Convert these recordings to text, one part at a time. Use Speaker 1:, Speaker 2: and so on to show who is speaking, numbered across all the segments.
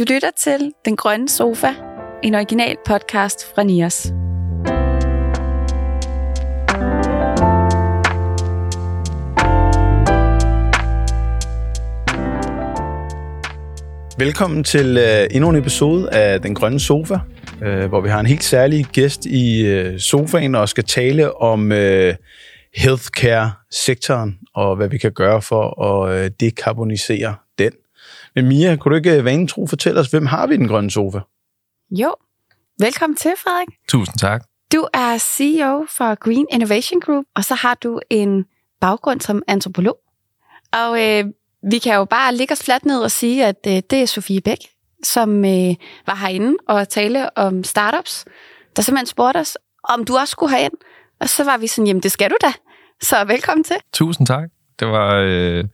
Speaker 1: Du lytter til Den Grønne Sofa, en original podcast fra Nias.
Speaker 2: Velkommen til uh, endnu en episode af Den Grønne Sofa, øh, hvor vi har en helt særlig gæst i øh, sofaen og skal tale om healthcare-sektoren og hvad vi kan gøre for at dekarbonisere den. Men Mia, kunne du ikke vanen tro fortælle os, hvem har vi i Den Grønne Sofa?
Speaker 1: Jo, velkommen til Frederik.
Speaker 3: Tusind tak.
Speaker 1: Du er CEO for Green Innovation Group, og så har du en baggrund som antropolog. Og øh, vi kan jo bare ligge os fladt ned og sige, at øh, det er Sofie Bæk, som øh, var herinde og tale om startups, der simpelthen spurgte os, om du også skulle herind. Og så var vi sådan, jamen det skal du da. Så velkommen til.
Speaker 3: Tusind tak. Det var, øh,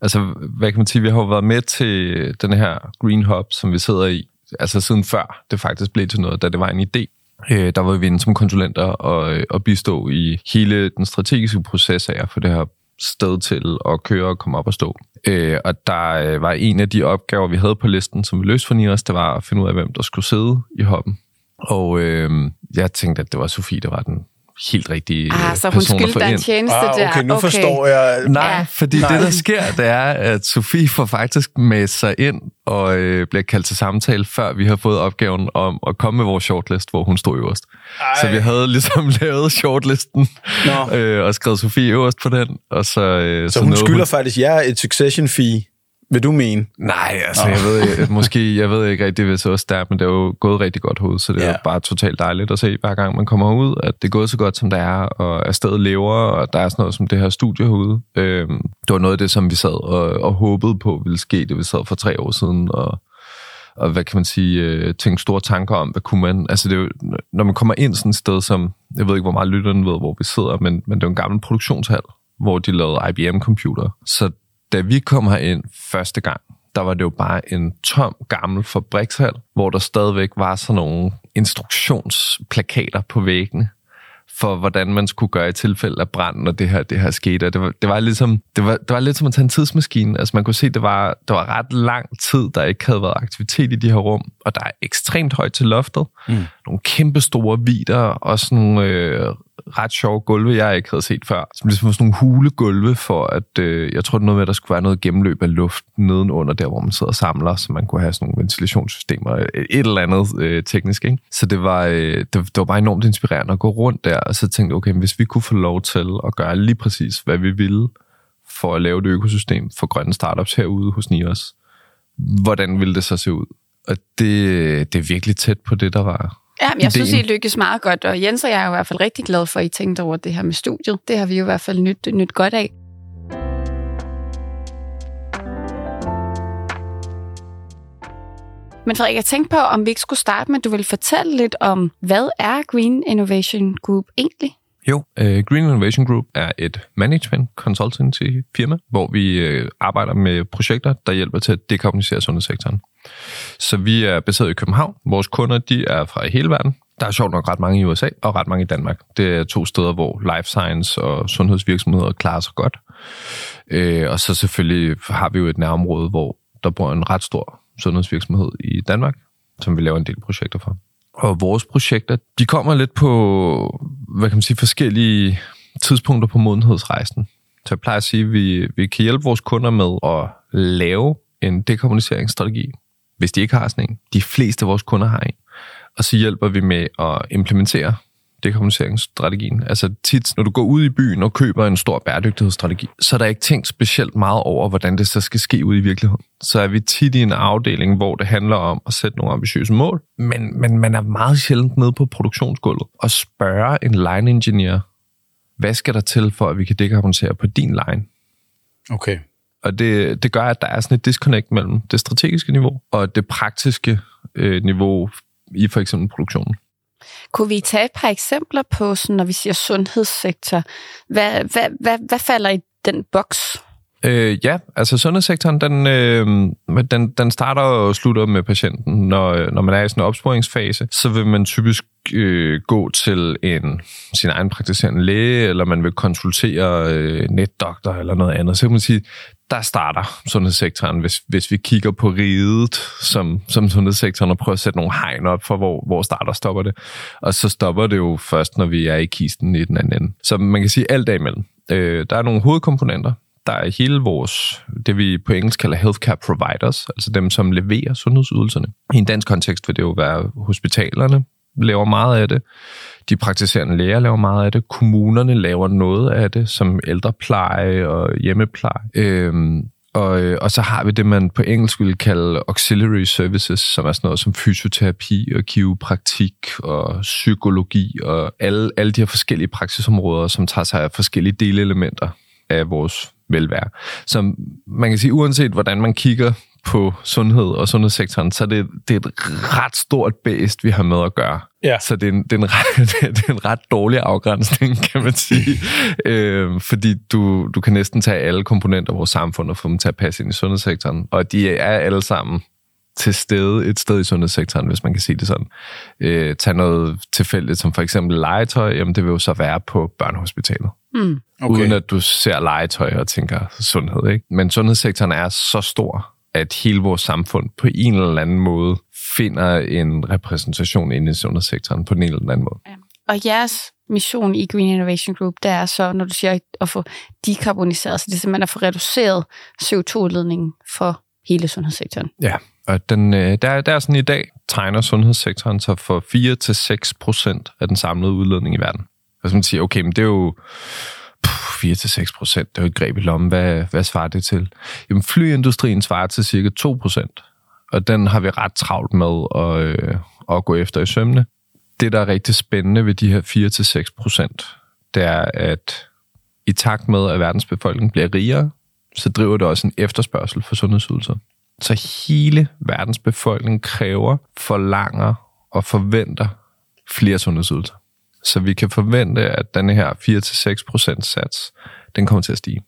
Speaker 3: altså, hvad kan man sige, vi har jo været med til den her Green Hub, som vi sidder i, altså siden før det faktisk blev til noget, da det var en idé. Øh, der var vi inde som konsulenter og, øh, og bistå i hele den strategiske proces af at få det her sted til at køre og komme op og stå. Øh, og der øh, var en af de opgaver, vi havde på listen, som vi løste for Niras, det var at finde ud af, hvem der skulle sidde i hoppen. Og øh, jeg tænkte, at det var Sofie, der var den helt rigtige
Speaker 1: ah, så hun skyldte dig en tjeneste
Speaker 2: ah, okay,
Speaker 1: der.
Speaker 2: nu okay. forstår jeg.
Speaker 3: Nej, ja. fordi Nej. det, der sker, det er, at Sofie får faktisk med sig ind og øh, bliver kaldt til samtale, før vi har fået opgaven om at komme med vores shortlist, hvor hun stod øverst. Ej. Så vi havde ligesom lavet shortlisten øh, og skrevet Sofie øverst på den. Og så, øh,
Speaker 2: så, så hun skylder hun... faktisk jer et succession fee vil du mene?
Speaker 3: Nej, altså, jeg ved, jeg, måske, jeg ved ikke rigtig, hvis også der, men det er jo gået rigtig godt hoved, så det ja. er bare totalt dejligt at se, hver gang man kommer ud, at det er gået så godt, som det er, og er stadig lever, og der er sådan noget som det her studie herude. Øhm, det var noget af det, som vi sad og, og håbede på ville ske, det vi sad for tre år siden, og og hvad kan man sige, øh, tænke store tanker om, hvad kunne man, altså det er jo, når man kommer ind sådan et sted, som, jeg ved ikke, hvor meget lytterne ved, hvor vi sidder, men, men det er jo en gammel produktionshal, hvor de lavede IBM-computer. Så da vi kom ind første gang, der var det jo bare en tom, gammel fabrikshal, hvor der stadigvæk var sådan nogle instruktionsplakater på væggene for, hvordan man skulle gøre i tilfælde af brand, når det her, det her skete. Det var, det, var ligesom, det, var, det var lidt som at tage en tidsmaskine. Altså man kunne se, det var, det var ret lang tid, der ikke havde været aktivitet i de her rum, og der er ekstremt højt til loftet. Mm. Nogle kæmpe store vider, og sådan nogle øh, ret sjove gulve, jeg ikke havde set før. Som ligesom sådan nogle hulegulve for, at øh, jeg tror, det noget med, at der skulle være noget gennemløb af luft nedenunder der, hvor man sidder og samler, så man kunne have sådan nogle ventilationssystemer, øh, et eller andet øh, teknisk. Ikke? Så det var, øh, det, det var bare enormt inspirerende at gå rundt der, og så tænkte jeg, okay, hvis vi kunne få lov til at gøre lige præcis, hvad vi ville, for at lave et økosystem for grønne startups herude hos Nios, hvordan ville det så se ud? Og det, det er virkelig tæt på det, der var
Speaker 1: Ja, men jeg synes, I lykkes meget godt, og Jens og jeg er jo i hvert fald rigtig glad for, at I tænkte over det her med studiet. Det har vi jo i hvert fald nyt, nyt godt af. Men Frederik, jeg tænkte på, om vi ikke skulle starte med, at du vil fortælle lidt om, hvad er Green Innovation Group egentlig?
Speaker 3: Jo, øh, Green Innovation Group er et management consultancy firma, hvor vi øh, arbejder med projekter, der hjælper til at dekarbonisere sundhedssektoren. Så vi er baseret i København. Vores kunder de er fra hele verden. Der er sjovt nok ret mange i USA og ret mange i Danmark. Det er to steder, hvor life science og sundhedsvirksomheder klarer sig godt. Uh, og så selvfølgelig har vi jo et nærområde, hvor der bor en ret stor sundhedsvirksomhed i Danmark, som vi laver en del projekter for. Og vores projekter, de kommer lidt på, hvad kan man sige, forskellige tidspunkter på modenhedsrejsen. Så jeg plejer at sige, at vi, vi kan hjælpe vores kunder med at lave en dekarboniseringsstrategi, hvis de ikke har sådan en. De fleste af vores kunder har en. Og så hjælper vi med at implementere dekarboniseringsstrategien. Altså tit, når du går ud i byen og køber en stor bæredygtighedsstrategi, så er der ikke tænkt specielt meget over, hvordan det så skal ske ud i virkeligheden. Så er vi tit i en afdeling, hvor det handler om at sætte nogle ambitiøse mål, men, men man er meget sjældent nede på produktionsgulvet og spørge en line engineer, hvad skal der til for, at vi kan dekarbonisere på din line?
Speaker 2: Okay.
Speaker 3: Og det, det gør, at der er sådan et disconnect mellem det strategiske niveau og det praktiske øh, niveau i for eksempel produktionen.
Speaker 1: Kunne vi tage et par eksempler på, sådan, når vi siger sundhedssektor? Hvad, hvad, hvad, hvad falder i den boks?
Speaker 3: Øh, ja, altså sundhedssektoren, den, øh, den, den starter og slutter med patienten. Når, øh, når man er i sådan en opsporingsfase, så vil man typisk øh, gå til en sin egen praktiserende læge, eller man vil konsultere øh, netdoktor eller noget andet. Så kan man sige, der starter sundhedssektoren, hvis, hvis vi kigger på riget som, som sundhedssektoren og prøver at sætte nogle hegn op for, hvor, hvor starter stopper det. Og så stopper det jo først, når vi er i kisten i den anden ende. Så man kan sige alt imellem. Øh, der er nogle hovedkomponenter. Der er hele vores, det vi på engelsk kalder healthcare providers, altså dem, som leverer sundhedsydelserne. I en dansk kontekst vil det jo være hospitalerne, laver meget af det. De praktiserende læger laver meget af det. Kommunerne laver noget af det, som ældrepleje og hjemmepleje. Øhm, og, øh, og så har vi det, man på engelsk ville kalde auxiliary services, som er sådan noget som fysioterapi og kiropraktik og psykologi og alle, alle de her forskellige praksisområder, som tager sig af forskellige delelementer af vores velvære. Så man kan sige, uanset hvordan man kigger på sundhed og sundhedssektoren, så det, det er et ret stort bæst, vi har med at gøre. Ja. Så det er, en, det, er en ret, det er en ret dårlig afgrænsning, kan man sige. øh, fordi du, du kan næsten tage alle komponenter af vores samfund og få dem til at passe ind i sundhedssektoren. Og de er alle sammen til stede et sted i sundhedssektoren, hvis man kan sige det sådan. Øh, tag noget tilfældigt, som for eksempel legetøj, jamen det vil jo så være på børnehospitalet. Mm. Okay. Uden at du ser legetøj og tænker sundhed. Ikke? Men sundhedssektoren er så stor, at hele vores samfund på en eller anden måde finder en repræsentation inde i sundhedssektoren på en eller anden måde. Ja.
Speaker 1: Og jeres mission i Green Innovation Group, det er så, når du siger at få dekarboniseret, så det er simpelthen at få reduceret CO2-udledningen for hele sundhedssektoren.
Speaker 3: Ja, og den, øh, der, der er sådan i dag, tegner sundhedssektoren sig for 4-6% af den samlede udledning i verden. Og så man siger, okay, men det er jo 4-6 procent. Det er jo et greb i lommen. Hvad, hvad svarer det til? Jamen, flyindustrien svarer til cirka 2 procent. Og den har vi ret travlt med at, øh, at gå efter i sømne. Det, der er rigtig spændende ved de her 4-6 procent, det er, at i takt med, at verdens befolkning bliver rigere, så driver det også en efterspørgsel for sundhedsydelser. Så hele verdens befolkning kræver, forlanger og forventer flere sundhedsydelser. Så vi kan forvente, at den her 4-6% sats, den kommer til at stige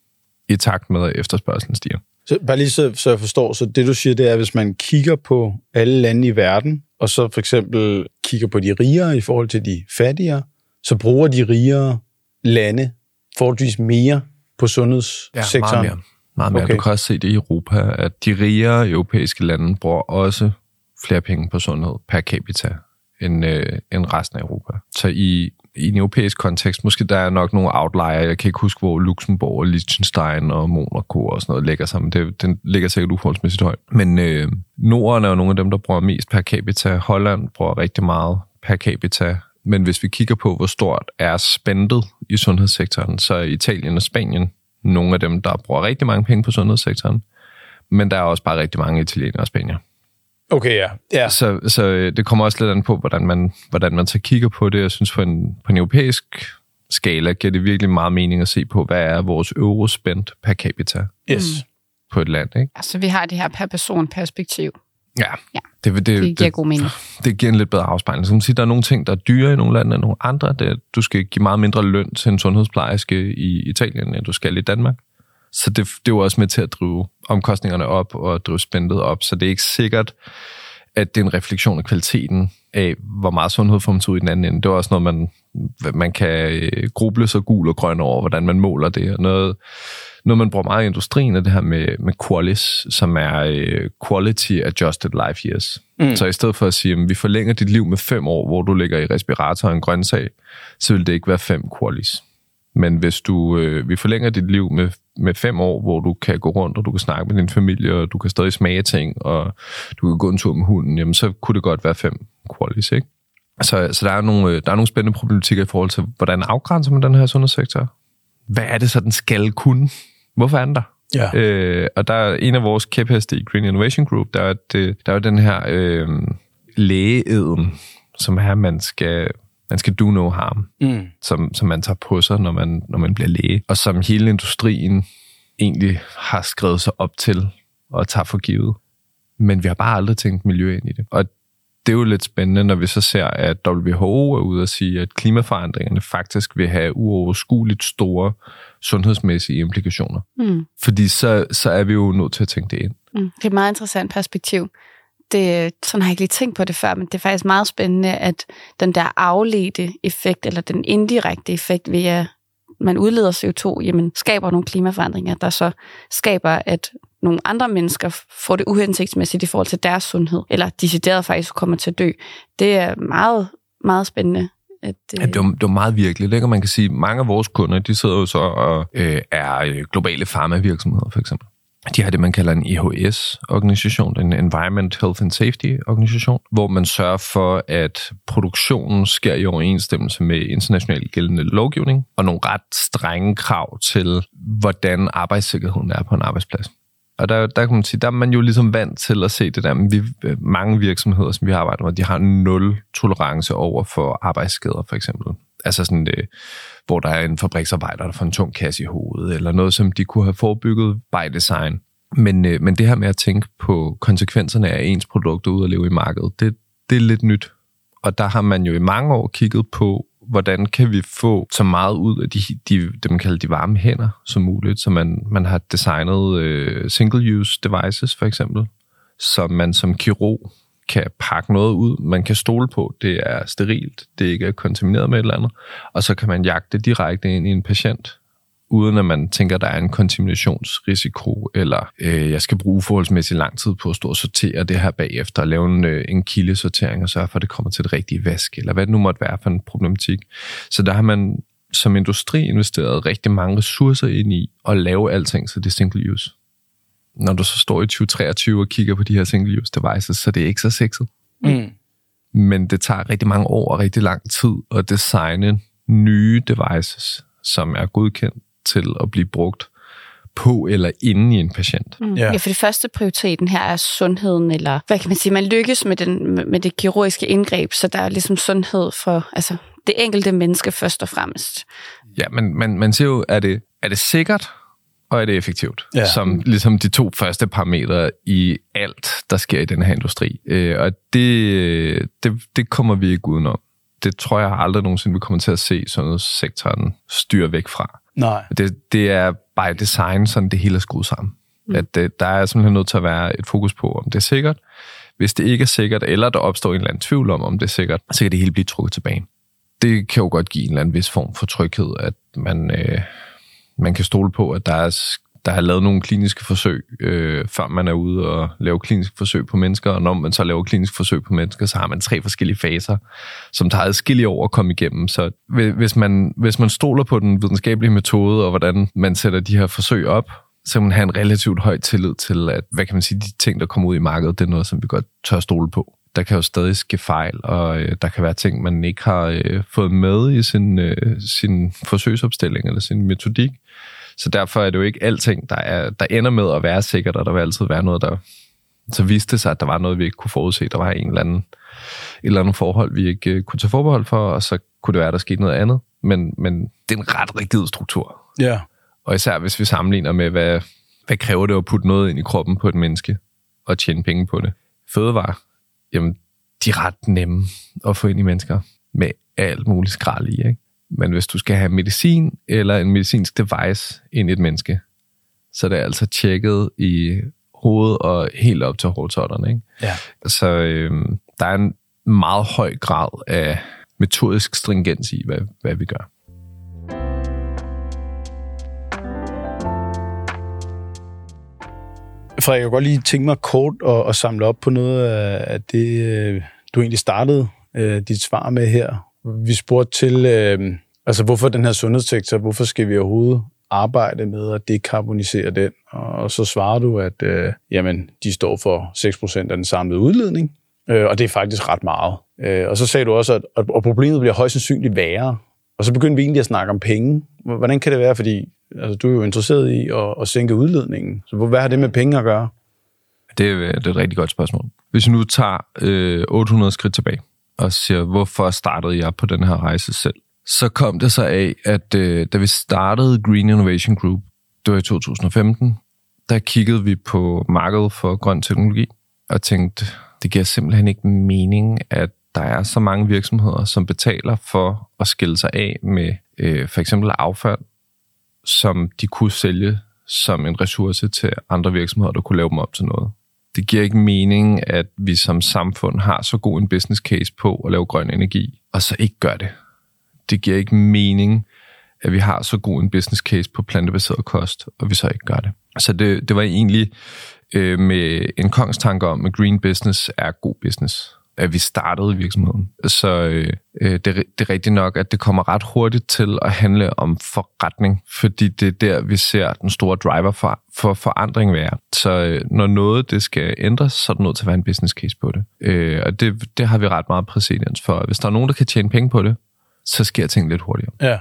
Speaker 3: i takt med, at efterspørgselen stiger.
Speaker 2: Så bare lige så, så jeg forstår, så det du siger, det er, at hvis man kigger på alle lande i verden, og så for eksempel kigger på de rigere i forhold til de fattigere, så bruger de rigere lande forholdsvis mere på sundhedssektoren. Ja, meget mere.
Speaker 3: Meget mere. Okay. Du kan også se det i Europa, at de rigere europæiske lande bruger også flere penge på sundhed per capita end, øh, end resten af Europa. Så i, i en europæisk kontekst, måske der er nok nogle outlier. Jeg kan ikke huske, hvor Luxembourg, Liechtenstein og Monaco og sådan noget ligger sammen. Det, den ligger sikkert uforholdsmæssigt højt. Men øh, Norden er jo nogle af dem, der bruger mest per capita. Holland bruger rigtig meget per capita. Men hvis vi kigger på, hvor stort er spændet i sundhedssektoren, så er Italien og Spanien nogle af dem, der bruger rigtig mange penge på sundhedssektoren. Men der er også bare rigtig mange italienere og spanier.
Speaker 2: Okay, ja. ja.
Speaker 3: Så, så øh, det kommer også lidt an på, hvordan man, hvordan man så kigger på det. Jeg synes, på en, på en europæisk skala giver det virkelig meget mening at se på, hvad er vores eurospændt per capita
Speaker 2: yes.
Speaker 3: på et land. Ikke?
Speaker 1: Altså, vi har det her per person perspektiv.
Speaker 3: Ja,
Speaker 1: ja. Det, det, det, det giver god mening.
Speaker 3: Det, det giver en lidt bedre afspejling. Så man siger, der er nogle ting, der er dyre i nogle lande end nogle andre. Det, du skal give meget mindre løn til en sundhedsplejerske i Italien, end du skal i Danmark. Så det, det er jo også med til at drive omkostningerne op og drive spændet op. Så det er ikke sikkert, at det er en refleksion af kvaliteten af, hvor meget sundhed får man ud i den anden ende. Det er også noget, man, man kan øh, gruble så gul og grøn over, hvordan man måler det. Noget, noget man bruger meget i industrien er det her med, med QALYS, som er uh, Quality Adjusted Life Years. Mm. Så i stedet for at sige, at vi forlænger dit liv med fem år, hvor du ligger i respirator og en grøntsag, så vil det ikke være fem QALYS. Men hvis du, øh, vi forlænger dit liv med, med fem år, hvor du kan gå rundt, og du kan snakke med din familie, og du kan stadig smage ting, og du kan gå en tur med hunden, jamen så kunne det godt være fem qualities, ikke? Så, så der, er nogle, øh, der er nogle spændende problematikker i forhold til, hvordan afgrænser man den her sundhedssektor? Hvad er det så, den skal kunne? Hvorfor er den der?
Speaker 2: Ja.
Speaker 3: Øh, og der er en af vores kæpheste i Green Innovation Group, der er, det, der er den her øh, lægeeden, som er, at man skal man skal do no harm, mm. som, som man tager på sig, når man, når man bliver læge, og som hele industrien egentlig har skrevet sig op til og tager for givet. Men vi har bare aldrig tænkt miljø ind i det. Og det er jo lidt spændende, når vi så ser, at WHO er ude og sige, at klimaforandringerne faktisk vil have uoverskueligt store sundhedsmæssige implikationer. Mm. Fordi så, så er vi jo nødt til at tænke det ind.
Speaker 1: Mm. Det er et meget interessant perspektiv det, sådan har jeg ikke lige tænkt på det før, men det er faktisk meget spændende, at den der afledte effekt, eller den indirekte effekt ved at man udleder CO2, jamen skaber nogle klimaforandringer, der så skaber, at nogle andre mennesker får det uhensigtsmæssigt i forhold til deres sundhed, eller decideret faktisk kommer til at dø. Det er meget, meget spændende.
Speaker 3: At, øh... ja, det, var, det var meget virkeligt, ikke? Og man kan sige, at mange af vores kunder, de sidder jo så og øh, er øh, globale farmavirksomheder, for eksempel. De har det, man kalder en EHS-organisation, en Environment, Health and Safety-organisation, hvor man sørger for, at produktionen sker i overensstemmelse med international gældende lovgivning og nogle ret strenge krav til, hvordan arbejdssikkerheden er på en arbejdsplads. Og der, der kan man sige, der er man jo ligesom vant til at se det der, men vi, øh, mange virksomheder, som vi arbejder med, de har nul tolerance over for arbejdsskader, for eksempel. Altså sådan, øh, hvor der er en fabriksarbejder, der får en tung kasse i hovedet, eller noget, som de kunne have forebygget by design. Men, øh, men det her med at tænke på konsekvenserne af ens produkter ud at leve i markedet, det, det er lidt nyt. Og der har man jo i mange år kigget på, hvordan kan vi få så meget ud af de, de det, man kalder de varme hænder som muligt. Så man, man har designet øh, single-use devices, for eksempel, som man som kirurg kan pakke noget ud, man kan stole på, det er sterilt, det ikke er kontamineret med et eller andet, og så kan man jagte direkte ind i en patient, uden at man tænker, der er en kontaminationsrisiko, eller øh, jeg skal bruge forholdsmæssigt lang tid på at stå og sortere det her bagefter, og lave en, øh, en kildesortering, og sørge for, at det kommer til det rigtige vask, eller hvad det nu måtte være for en problematik. Så der har man som industri investeret rigtig mange ressourcer ind i at lave alting, så det single use. Når du så står i 2023 og kigger på de her single use devices, så det er ikke så sexet. Mm. Men det tager rigtig mange år og rigtig lang tid at designe nye devices, som er godkendt til at blive brugt på eller inde i en patient.
Speaker 1: Mm. Ja. ja, for det første prioriteten her er sundheden, eller hvad kan man sige, man lykkes med, den, med det kirurgiske indgreb, så der er ligesom sundhed for altså, det enkelte menneske først og fremmest.
Speaker 3: Ja, men man, man siger jo, er det, er det sikkert, og er det effektivt? Ja. Som ligesom de to første parametre i alt, der sker i den her industri. Øh, og det, det, det kommer vi ikke udenom. Det tror jeg aldrig nogensinde, vi kommer til at se sådan sektoren styre væk fra.
Speaker 2: Nej.
Speaker 3: Det, det er by design, sådan det hele er skruet sammen. Mm. At det, øh, der er simpelthen nødt til at være et fokus på, om det er sikkert. Hvis det ikke er sikkert, eller der opstår en eller anden tvivl om, om det er sikkert, så kan det hele blive trukket tilbage. Det kan jo godt give en eller anden vis form for tryghed, at man, øh, man kan stole på, at der er der har lavet nogle kliniske forsøg, øh, før man er ude og lave kliniske forsøg på mennesker, og når man så laver kliniske forsøg på mennesker, så har man tre forskellige faser, som tager adskillige år at komme igennem. Så hvis man, hvis man stoler på den videnskabelige metode, og hvordan man sætter de her forsøg op, så kan man have en relativt høj tillid til, at hvad kan man sige, de ting, der kommer ud i markedet, det er noget, som vi godt tør stole på. Der kan jo stadig ske fejl, og øh, der kan være ting, man ikke har øh, fået med i sin, øh, sin forsøgsopstilling eller sin metodik, så derfor er det jo ikke alting, der, er, der ender med at være sikkert, og der vil altid være noget, der så viste sig, at der var noget, vi ikke kunne forudse. Der var en eller anden, et eller andet forhold, vi ikke uh, kunne tage forbehold for, og så kunne det være, at der skete noget andet. Men, men det er en ret rigid struktur.
Speaker 2: Ja.
Speaker 3: Og især hvis vi sammenligner med, hvad, hvad kræver det at putte noget ind i kroppen på et menneske, og tjene penge på det. Fødevare, jamen, de er ret nemme at få ind i mennesker, med alt muligt skrald i, ikke? Men hvis du skal have medicin eller en medicinsk device ind i et menneske, så er det altså tjekket i hovedet og helt op til hårdtotterne. Ikke?
Speaker 2: Ja.
Speaker 3: Så øh, der er en meget høj grad af metodisk stringens i, hvad, hvad vi gør.
Speaker 2: Frederik, jeg kan godt lige tænke mig kort at, at samle op på noget af det, øh, du egentlig startede øh, dit svar med her vi spurgte til, øh, altså hvorfor den her sundhedssektor, hvorfor skal vi overhovedet arbejde med at dekarbonisere den? Og så svarer du, at øh, jamen, de står for 6% af den samlede udledning, øh, og det er faktisk ret meget. Øh, og så sagde du også, at at problemet bliver højst sandsynligt værre. Og så begyndte vi egentlig at snakke om penge. Hvordan kan det være? Fordi altså, du er jo interesseret i at, at sænke udledningen. Så hvad har det med penge at gøre?
Speaker 3: Det er, det er et rigtig godt spørgsmål. Hvis vi nu tager øh, 800 skridt tilbage, og siger, hvorfor startede jeg på den her rejse selv? Så kom det så af, at øh, da vi startede Green Innovation Group, det var i 2015, der kiggede vi på markedet for grøn teknologi og tænkte, det giver simpelthen ikke mening, at der er så mange virksomheder, som betaler for at skille sig af med øh, for eksempel affald, som de kunne sælge som en ressource til andre virksomheder, der kunne lave dem op til noget det giver ikke mening, at vi som samfund har så god en business case på at lave grøn energi, og så ikke gør det. Det giver ikke mening, at vi har så god en business case på plantebaseret kost, og vi så ikke gør det. Så det, det var egentlig øh, med en kongstanke om, at green business er god business at vi startede virksomheden. Så øh, øh, det, det er rigtigt nok, at det kommer ret hurtigt til at handle om forretning, fordi det er der, vi ser den store driver for, for forandring være. Så øh, når noget det skal ændres, så er der nødt til at være en business case på det. Øh, og det, det har vi ret meget præcedens for. Hvis der er nogen, der kan tjene penge på det, så sker ting lidt hurtigere.
Speaker 2: Ja.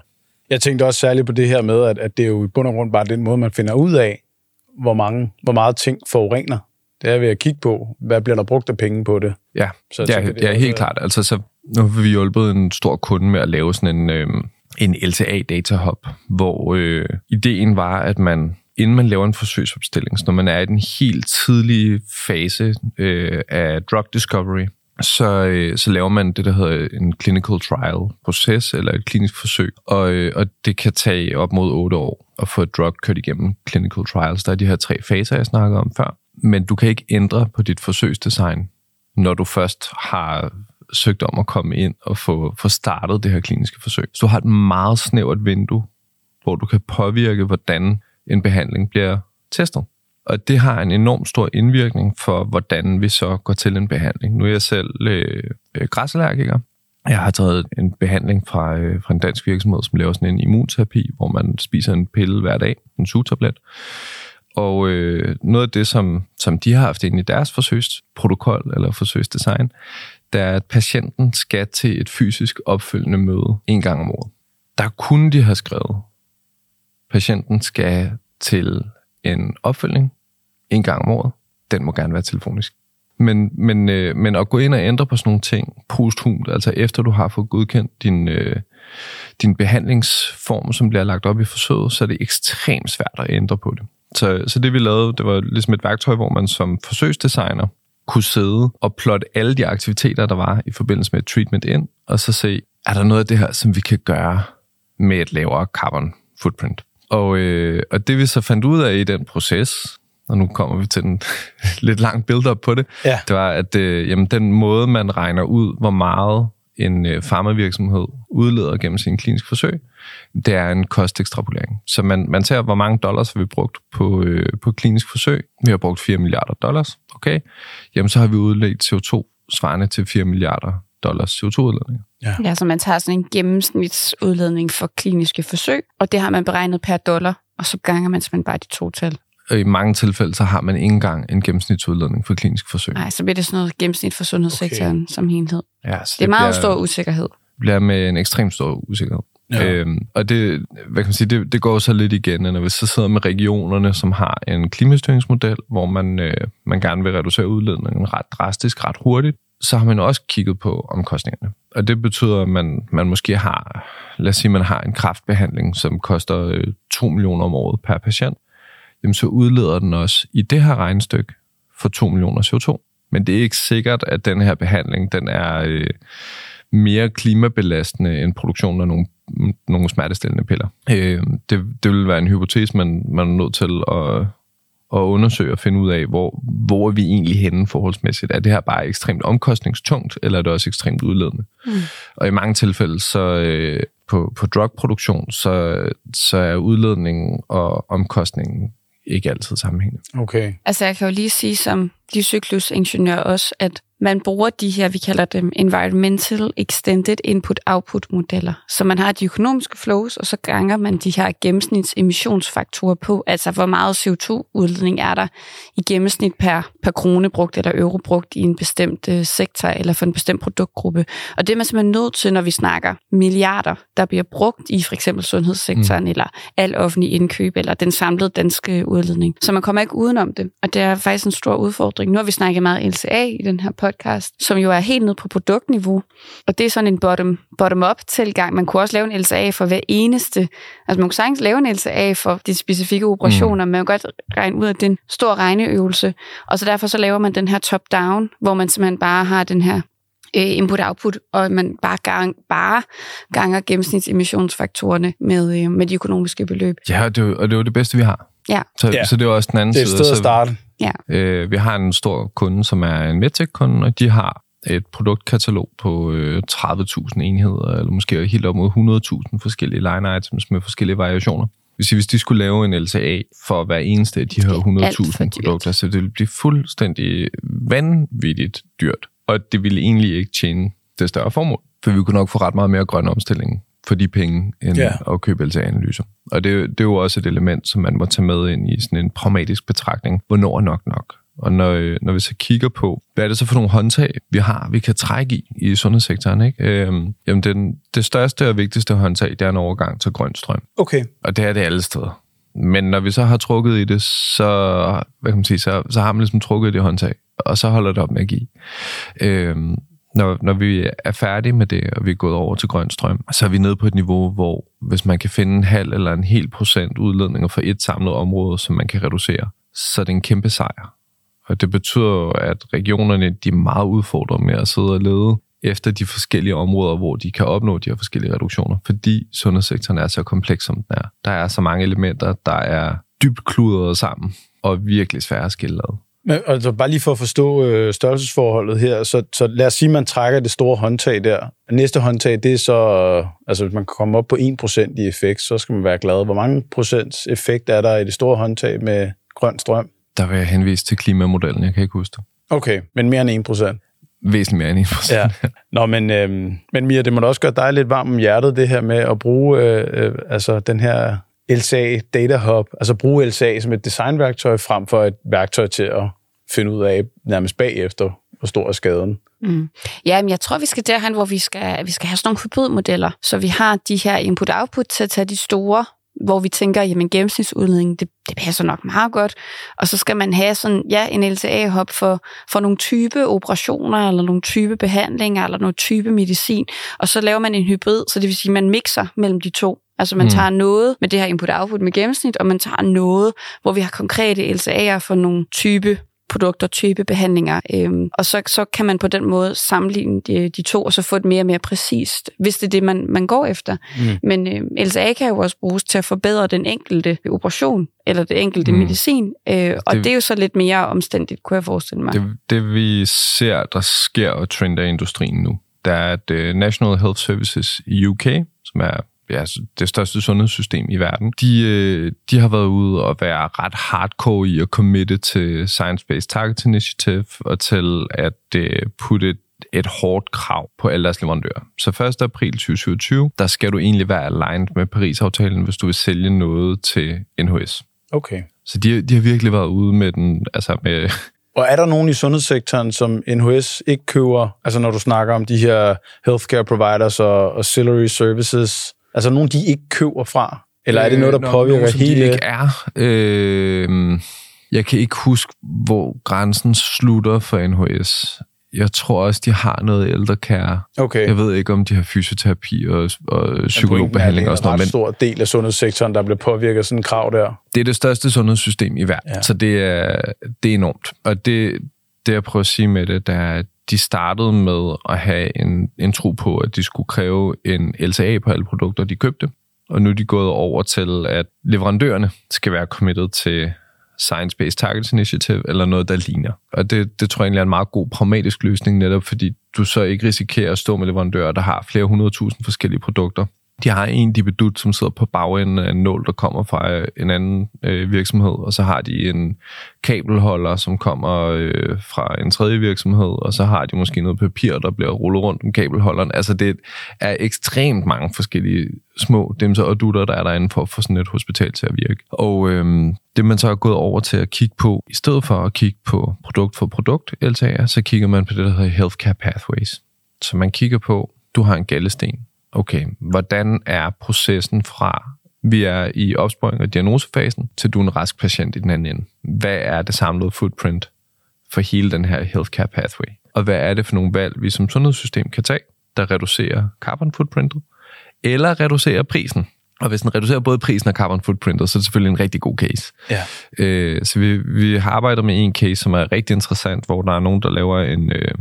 Speaker 2: Jeg tænkte også særligt på det her med, at, at det er jo i bund og grund bare den måde, man finder ud af, hvor, mange, hvor meget ting forurener det er ved at kigge på, hvad bliver der brugt af penge på det.
Speaker 3: Ja, så ja, tænker, det ja helt klart. Altså, så nu har vi hjulpet en stor kunde med at lave sådan en, øh, en LTA Data Hub, hvor øh, ideen var, at man inden man laver en forsøgsopstilling, så når man er i den helt tidlige fase øh, af drug discovery, så, øh, så laver man det, der hedder en clinical trial proces, eller et klinisk forsøg, og, øh, og det kan tage op mod 8 år at få et drug kørt igennem clinical trials. Der er de her tre faser, jeg snakkede om før men du kan ikke ændre på dit forsøgsdesign, når du først har søgt om at komme ind og få, få startet det her kliniske forsøg. Så du har et meget snævert vindue, hvor du kan påvirke, hvordan en behandling bliver testet. Og det har en enorm stor indvirkning for, hvordan vi så går til en behandling. Nu er jeg selv øh, øh, græsallergiker. Jeg har taget en behandling fra, øh, fra en dansk virksomhed, som laver sådan en immunterapi, hvor man spiser en pille hver dag, en sugetablet. Og øh, noget af det, som, som de har haft ind i deres forsøgsprotokol eller forsøgsdesign, det er, at patienten skal til et fysisk opfølgende møde en gang om året. Der kunne de have skrevet, patienten skal til en opfølgning en gang om året. Den må gerne være telefonisk. Men, men, øh, men at gå ind og ændre på sådan nogle ting posthumt, altså efter du har fået godkendt din, øh, din behandlingsform, som bliver lagt op i forsøget, så er det ekstremt svært at ændre på det. Så, så det vi lavede, det var ligesom et værktøj, hvor man som forsøgsdesigner kunne sidde og plotte alle de aktiviteter, der var i forbindelse med et treatment ind, og så se, er der noget af det her, som vi kan gøre med et lavere carbon footprint. Og, øh, og det vi så fandt ud af i den proces, og nu kommer vi til den lidt lang build-up på det, ja. det var, at øh, jamen, den måde, man regner ud, hvor meget en øh, farmavirksomhed udleder gennem sin kliniske forsøg, det er en kostekstrapolering. Så man, man ser, hvor mange dollars har vi brugt på, øh, på klinisk forsøg. Vi har brugt 4 milliarder dollars. Okay. Jamen, så har vi udledt CO2 svarende til 4 milliarder dollars CO2-udledning.
Speaker 1: Ja. ja, så man tager sådan en gennemsnitsudledning for kliniske forsøg, og det har man beregnet per dollar, og så ganger man simpelthen bare de to tal.
Speaker 3: Og i mange tilfælde, så har man ikke engang en gennemsnitsudledning for klinisk forsøg.
Speaker 1: Nej, så bliver det sådan noget gennemsnit for sundhedssektoren okay. som helhed. Ja, det, det er meget bliver, stor usikkerhed.
Speaker 3: Det bliver med en ekstremt stor usikkerhed. Ja. Øhm, og det, hvad kan man sige, det, det går så lidt igen, når vi så sidder med regionerne, som har en klimastyringsmodel, hvor man, øh, man gerne vil reducere udledningen ret drastisk, ret hurtigt, så har man også kigget på omkostningerne. Og det betyder, at man, man måske har, lad os sige, man har en kraftbehandling, som koster øh, 2 millioner om året per patient, jamen så udleder den også i det her regnestykke for 2 millioner CO2. Men det er ikke sikkert, at den her behandling, den er øh, mere klimabelastende end produktionen af nogle nogle smertestillende piller. Øh, det, det vil være en hypotese, man, man er nødt til at, at undersøge og finde ud af, hvor, hvor er vi egentlig henne forholdsmæssigt. Er det her bare ekstremt omkostningstungt, eller er det også ekstremt udledende? Mm. Og i mange tilfælde, så øh, på, på drugproduktion, så, så er udledningen og omkostningen ikke altid sammenhængende.
Speaker 2: Okay.
Speaker 1: Altså jeg kan jo lige sige som livscyklusingeniør også, at man bruger de her, vi kalder dem Environmental Extended Input-Output modeller. Så man har de økonomiske flows, og så ganger man de her gennemsnitsemissionsfaktorer på, altså hvor meget CO2-udledning er der i gennemsnit per, per krone brugt eller euro brugt i en bestemt uh, sektor eller for en bestemt produktgruppe. Og det er man simpelthen nødt til, når vi snakker milliarder, der bliver brugt i for eksempel sundhedssektoren mm. eller al offentlig indkøb eller den samlede danske udledning. Så man kommer ikke udenom det, og det er faktisk en stor udfordring. Nu har vi snakket meget LCA i den her podcast, som jo er helt ned på produktniveau. Og det er sådan en bottom, bottom-up tilgang. Man kunne også lave en LSA for hver eneste. Altså man kunne sagtens lave en LSA for de specifikke operationer, mm. men man kan godt regne ud, at det er en stor regneøvelse. Og så derfor så laver man den her top-down, hvor man simpelthen bare har den her øh, input-output, og man bare, gang, bare ganger gennemsnitsemissionsfaktorerne med, øh, med de økonomiske beløb.
Speaker 3: Ja, og det, og det er jo det bedste, vi har.
Speaker 1: Ja.
Speaker 3: Så, ja. så det er også den anden
Speaker 2: side. Det er et sted at starte.
Speaker 1: Ja.
Speaker 3: Øh, vi har en stor kunde, som er en medtech-kunde, og de har et produktkatalog på øh, 30.000 enheder, eller måske helt op mod 100.000 forskellige line items med forskellige variationer. Hvis, hvis de skulle lave en LTA for hver eneste af de her 100.000 produkter, så det ville blive fuldstændig vanvittigt dyrt. Og det ville egentlig ikke tjene det større formål. For vi kunne nok få ret meget mere grøn omstilling for de penge, end ja. at købe LTA-analyser. Og det, det er jo også et element, som man må tage med ind i sådan en pragmatisk betragtning. Hvornår er nok nok? Og når, når vi så kigger på, hvad er det så for nogle håndtag, vi har, vi kan trække i i sundhedssektoren, ikke? Øhm, jamen, den, det største og vigtigste håndtag, det er en overgang til grøn strøm.
Speaker 2: Okay.
Speaker 3: Og det er det alle steder. Men når vi så har trukket i det, så, hvad kan man sige, så, så har man ligesom trukket i det håndtag, og så holder det op med at give. Øhm, når, når vi er færdige med det, og vi er gået over til grøn strøm, så er vi nede på et niveau, hvor hvis man kan finde en halv eller en hel procent udledninger for et samlet område, som man kan reducere, så er det en kæmpe sejr. Og det betyder jo, at regionerne de er meget udfordret med at sidde og lede efter de forskellige områder, hvor de kan opnå de her forskellige reduktioner, fordi sundhedssektoren er så kompleks, som den er. Der er så mange elementer, der er dybt kludret sammen, og virkelig svære at skille ad.
Speaker 2: Men altså, bare lige for at forstå øh, størrelsesforholdet her, så, så lad os sige, at man trækker det store håndtag der. Næste håndtag, det er så, øh, altså hvis man kan komme op på 1% i effekt, så skal man være glad. Hvor mange procents effekt er der i det store håndtag med grøn strøm?
Speaker 3: Der vil jeg henvise til klimamodellen, jeg kan ikke huske det.
Speaker 2: Okay, men mere end 1%?
Speaker 3: Væsentligt mere end 1%.
Speaker 2: Ja. Nå, men, øhm, men Mia, det må da også gøre dig lidt varm om hjertet, det her med at bruge øh, øh, altså den her LSA Data Hub, altså bruge LSA som et designværktøj frem for et værktøj til at finde ud af nærmest bagefter, hvor stor er skaden.
Speaker 1: Mm. Ja, men jeg tror, vi skal derhen, hvor vi skal, vi skal have sådan nogle hybridmodeller, så vi har de her input-output til at tage de store hvor vi tænker, jamen gennemsnitsudledning, det, det passer nok meget godt. Og så skal man have sådan, ja, en LTA-hop for, for nogle type operationer, eller nogle type behandlinger, eller nogle type medicin. Og så laver man en hybrid, så det vil sige, at man mixer mellem de to. Altså man mm. tager noget med det her input-output med gennemsnit, og man tager noget, hvor vi har konkrete LTA'er for nogle type produkter, type behandlinger. Øhm, og så, så kan man på den måde sammenligne de, de to, og så få et mere og mere præcist, hvis det er det, man, man går efter. Mm. Men øh, LSA kan jo også bruges til at forbedre den enkelte operation, eller det enkelte mm. medicin, øh, og det, det er jo så lidt mere omstændigt, kunne jeg forestille mig.
Speaker 3: Det, det vi ser, der sker og trender i industrien nu, der er, at uh, National Health Services i UK, som er ja, det største sundhedssystem i verden, de, øh, de har været ude og være ret hardcore i at committe til Science Based Target Initiative og til at uh, putte et, et hårdt krav på alle deres leverandører. Så 1. april 2027, der skal du egentlig være aligned med Paris-aftalen, hvis du vil sælge noget til NHS.
Speaker 2: Okay.
Speaker 3: Så de, de har virkelig været ude med den, altså med,
Speaker 2: og er der nogen i sundhedssektoren, som NHS ikke køber, altså når du snakker om de her healthcare providers og auxiliary services, Altså nogen, de ikke køber fra? Eller er det noget, der øh, påvirker nogen, hele...
Speaker 3: De ikke er. Øh, jeg kan ikke huske, hvor grænsen slutter for NHS. Jeg tror også, de har noget ældrekære.
Speaker 2: Okay.
Speaker 3: Jeg ved ikke, om de har fysioterapi og, og psykologbehandling og sådan noget.
Speaker 2: Det er en stor del af sundhedssektoren, der bliver påvirket af sådan en krav der.
Speaker 3: Det er det største sundhedssystem i verden, ja. så det er, det er enormt. Og det, det jeg prøver at sige med det, det er, at de startede med at have en, en tro på, at de skulle kræve en LCA på alle produkter, de købte. Og nu er de gået over til, at leverandørerne skal være committed til Science Based Targets Initiative, eller noget, der ligner. Og det, det tror jeg egentlig er en meget god pragmatisk løsning, netop fordi du så ikke risikerer at stå med leverandører, der har flere hundredtusind forskellige produkter, de har en dibedut, som sidder på bagenden af en nål, der kommer fra øh, en anden øh, virksomhed, og så har de en kabelholder, som kommer øh, fra en tredje virksomhed, og så har de måske noget papir, der bliver rullet rundt om kabelholderen. Altså det er ekstremt mange forskellige små dimser og dutter, der er derinde for at få sådan et hospital til at virke. Og øh, det man så er gået over til at kigge på, i stedet for at kigge på produkt for produkt, LTA'er, så kigger man på det, der hedder Healthcare Pathways. Så man kigger på, du har en gallesten, okay, hvordan er processen fra, vi er i opsporing og diagnosefasen, til du er en rask patient i den anden ende? Hvad er det samlede footprint for hele den her healthcare pathway? Og hvad er det for nogle valg, vi som sundhedssystem kan tage, der reducerer carbon footprintet, eller reducerer prisen? Og hvis den reducerer både prisen og carbon footprintet, så er det selvfølgelig en rigtig god case.
Speaker 2: Ja.
Speaker 3: Øh, så vi, vi har arbejdet med en case, som er rigtig interessant, hvor der er nogen, der laver en, øh,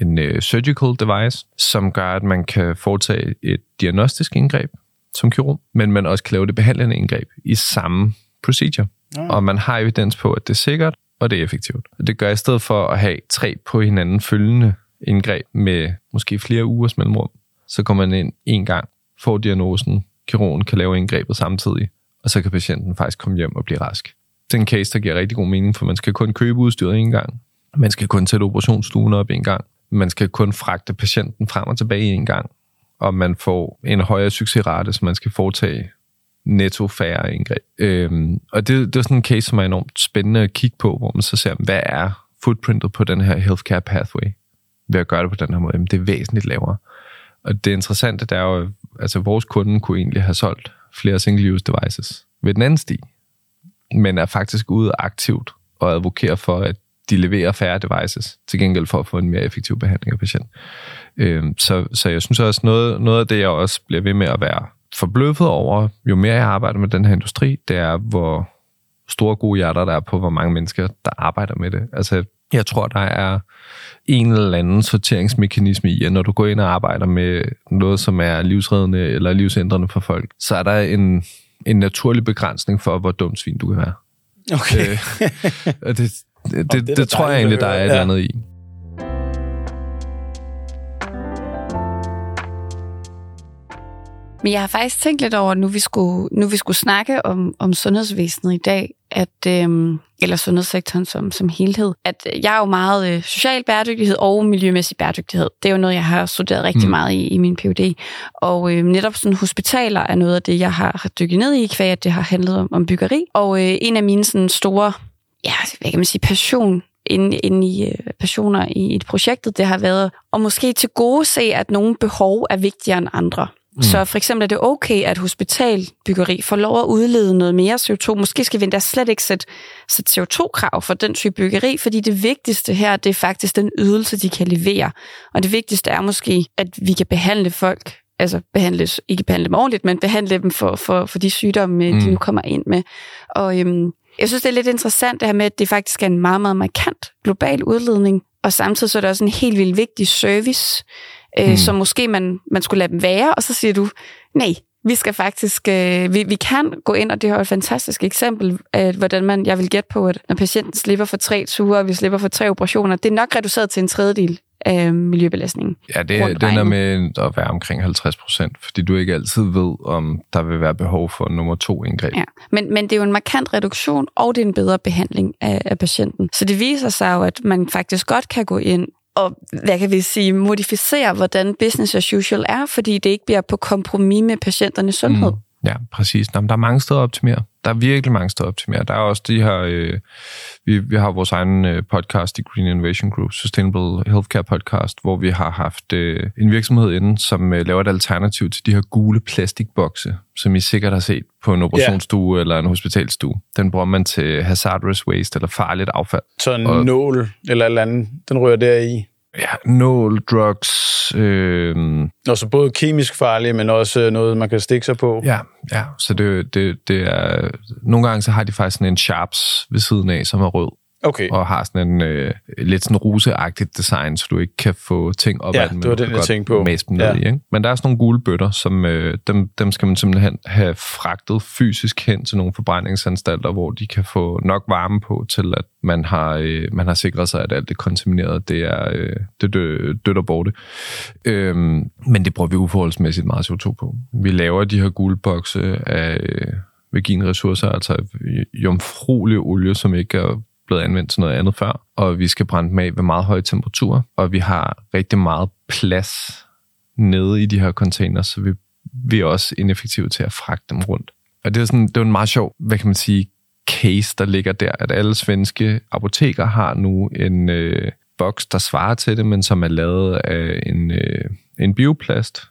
Speaker 3: en uh, surgical device, som gør, at man kan foretage et diagnostisk indgreb som kirurg, men man også kan lave det behandlende indgreb i samme procedure. Ja. Og man har evidens på, at det er sikkert, og det er effektivt. Det gør i stedet for at have tre på hinanden følgende indgreb med måske flere ugers mellemrum. Så kommer man ind en gang, får diagnosen, kirurgen kan lave indgrebet samtidig, og så kan patienten faktisk komme hjem og blive rask. Det er en case, der giver rigtig god mening, for man skal kun købe udstyret en gang. Man skal kun sætte operationsstuen op en gang. Man skal kun fragte patienten frem og tilbage en gang. Og man får en højere succesrate, så man skal foretage netto færre indgreb. Øhm, og det, det er sådan en case, som er enormt spændende at kigge på, hvor man så ser, hvad er footprintet på den her healthcare pathway ved at gøre det på den her måde? Jamen, det er væsentligt lavere. Og det interessante, det er jo, altså vores kunde kunne egentlig have solgt flere single-use devices ved den anden sti, men er faktisk ude aktivt og advokerer for, at de leverer færre devices, til gengæld for at få en mere effektiv behandling af patienten. Øhm, så, så jeg synes også, noget, noget af det, jeg også bliver ved med at være forbløffet over, jo mere jeg arbejder med den her industri, det er, hvor store gode hjerter der er på, hvor mange mennesker, der arbejder med det. Altså, jeg tror, der er en eller anden sorteringsmekanisme i, at når du går ind og arbejder med noget, som er livsreddende eller livsændrende for folk, så er der en, en naturlig begrænsning for, hvor dumt svin du kan være.
Speaker 2: Okay. Øh,
Speaker 3: det, det, det, det, det, det tror jeg egentlig, der er et ja. andet i.
Speaker 1: Men jeg har faktisk tænkt lidt over, nu vi skulle, nu vi skulle snakke om, om sundhedsvæsenet i dag, at, øhm, eller sundhedssektoren som, som helhed, at jeg er jo meget øh, social bæredygtighed og miljømæssig bæredygtighed. Det er jo noget, jeg har studeret rigtig mm. meget i, i min PhD. Og øh, netop sådan hospitaler er noget af det, jeg har dykket ned i, kvæg at det har handlet om, om byggeri. Og øh, en af mine sådan store, ja, hvad kan man sige, passion inde, inde i øh, passioner i, i projektet, det har været at måske til gode se, at nogle behov er vigtigere end andre. Mm. Så for eksempel er det okay, at hospitalbyggeri får lov at udlede noget mere CO2. Måske skal vi endda slet ikke sætte, sætte CO2-krav for den type byggeri, fordi det vigtigste her, det er faktisk den ydelse, de kan levere. Og det vigtigste er måske, at vi kan behandle folk altså behandles, ikke behandle dem ordentligt, men behandle dem for, for, for de sygdomme, mm. de nu kommer ind med. Og øhm, jeg synes, det er lidt interessant det her med, at det faktisk er en meget, meget markant global udledning, og samtidig så er det også en helt vildt vigtig service, øh, mm. som måske man, man skulle lade dem være, og så siger du, nej, vi skal faktisk, øh, vi, vi kan gå ind, og det er jo et fantastisk eksempel, at hvordan man, jeg vil gætte på, at når patienten slipper for tre ture, og vi slipper for tre operationer, det er nok reduceret til en tredjedel af miljøbelastningen.
Speaker 3: Ja, det, det er med at være omkring 50 procent, fordi du ikke altid ved, om der vil være behov for nummer to indgreb.
Speaker 1: Ja, men, men det er jo en markant reduktion, og det er en bedre behandling af, af patienten. Så det viser sig jo, at man faktisk godt kan gå ind og hvad kan vi sige, modificere, hvordan business as usual er, fordi det ikke bliver på kompromis med patienternes sundhed. Mm.
Speaker 3: Ja, præcis. Nå, der er mange steder at optimere. Der er virkelig mange steder at optimere. Der er også de her, øh, vi, vi har vores egen øh, podcast i Green Innovation Group, Sustainable Healthcare Podcast, hvor vi har haft øh, en virksomhed inde, som øh, laver et alternativ til de her gule plastikbokse, som I sikkert har set på en operationsstue yeah. eller en hospitalstue. Den bruger man til hazardous waste eller farligt affald.
Speaker 2: Så en og, nål eller eller andet, den rører der i?
Speaker 3: Ja, nål, drugs. Øh...
Speaker 2: Og så både kemisk farlige, men også noget, man kan stikke sig på.
Speaker 3: Ja, ja. så det, det, det er... Nogle gange så har de faktisk sådan en sharps ved siden af, som er rød.
Speaker 2: Okay.
Speaker 3: Og har sådan en øh, lidt sådan ruseagtigt design, så du ikke kan få ting op
Speaker 2: ja,
Speaker 3: ad den.
Speaker 2: det var den, jeg tænkte på.
Speaker 3: dem ja. ned i, ikke? Men der er sådan nogle gule bøtter, som øh, dem, dem skal man simpelthen have fragtet fysisk hen til nogle forbrændingsanstalter, hvor de kan få nok varme på til, at man har, øh, man har sikret sig, at alt det kontamineret, det er øh, det dø, dødt og borte. Øhm, men det bruger vi uforholdsmæssigt meget CO2 på. Vi laver de her gule bokse af øh, ressourcer, altså jomfruelig olie, som ikke er blevet anvendt til noget andet før, og vi skal brænde dem af ved meget høje temperaturer, og vi har rigtig meget plads nede i de her container, så vi, vi er også ineffektive til at fragte dem rundt. Og det er, sådan, det er en meget sjov, hvad kan man sige, case, der ligger der, at alle svenske apoteker har nu en øh, boks, der svarer til det, men som er lavet af en, øh, en bioplast,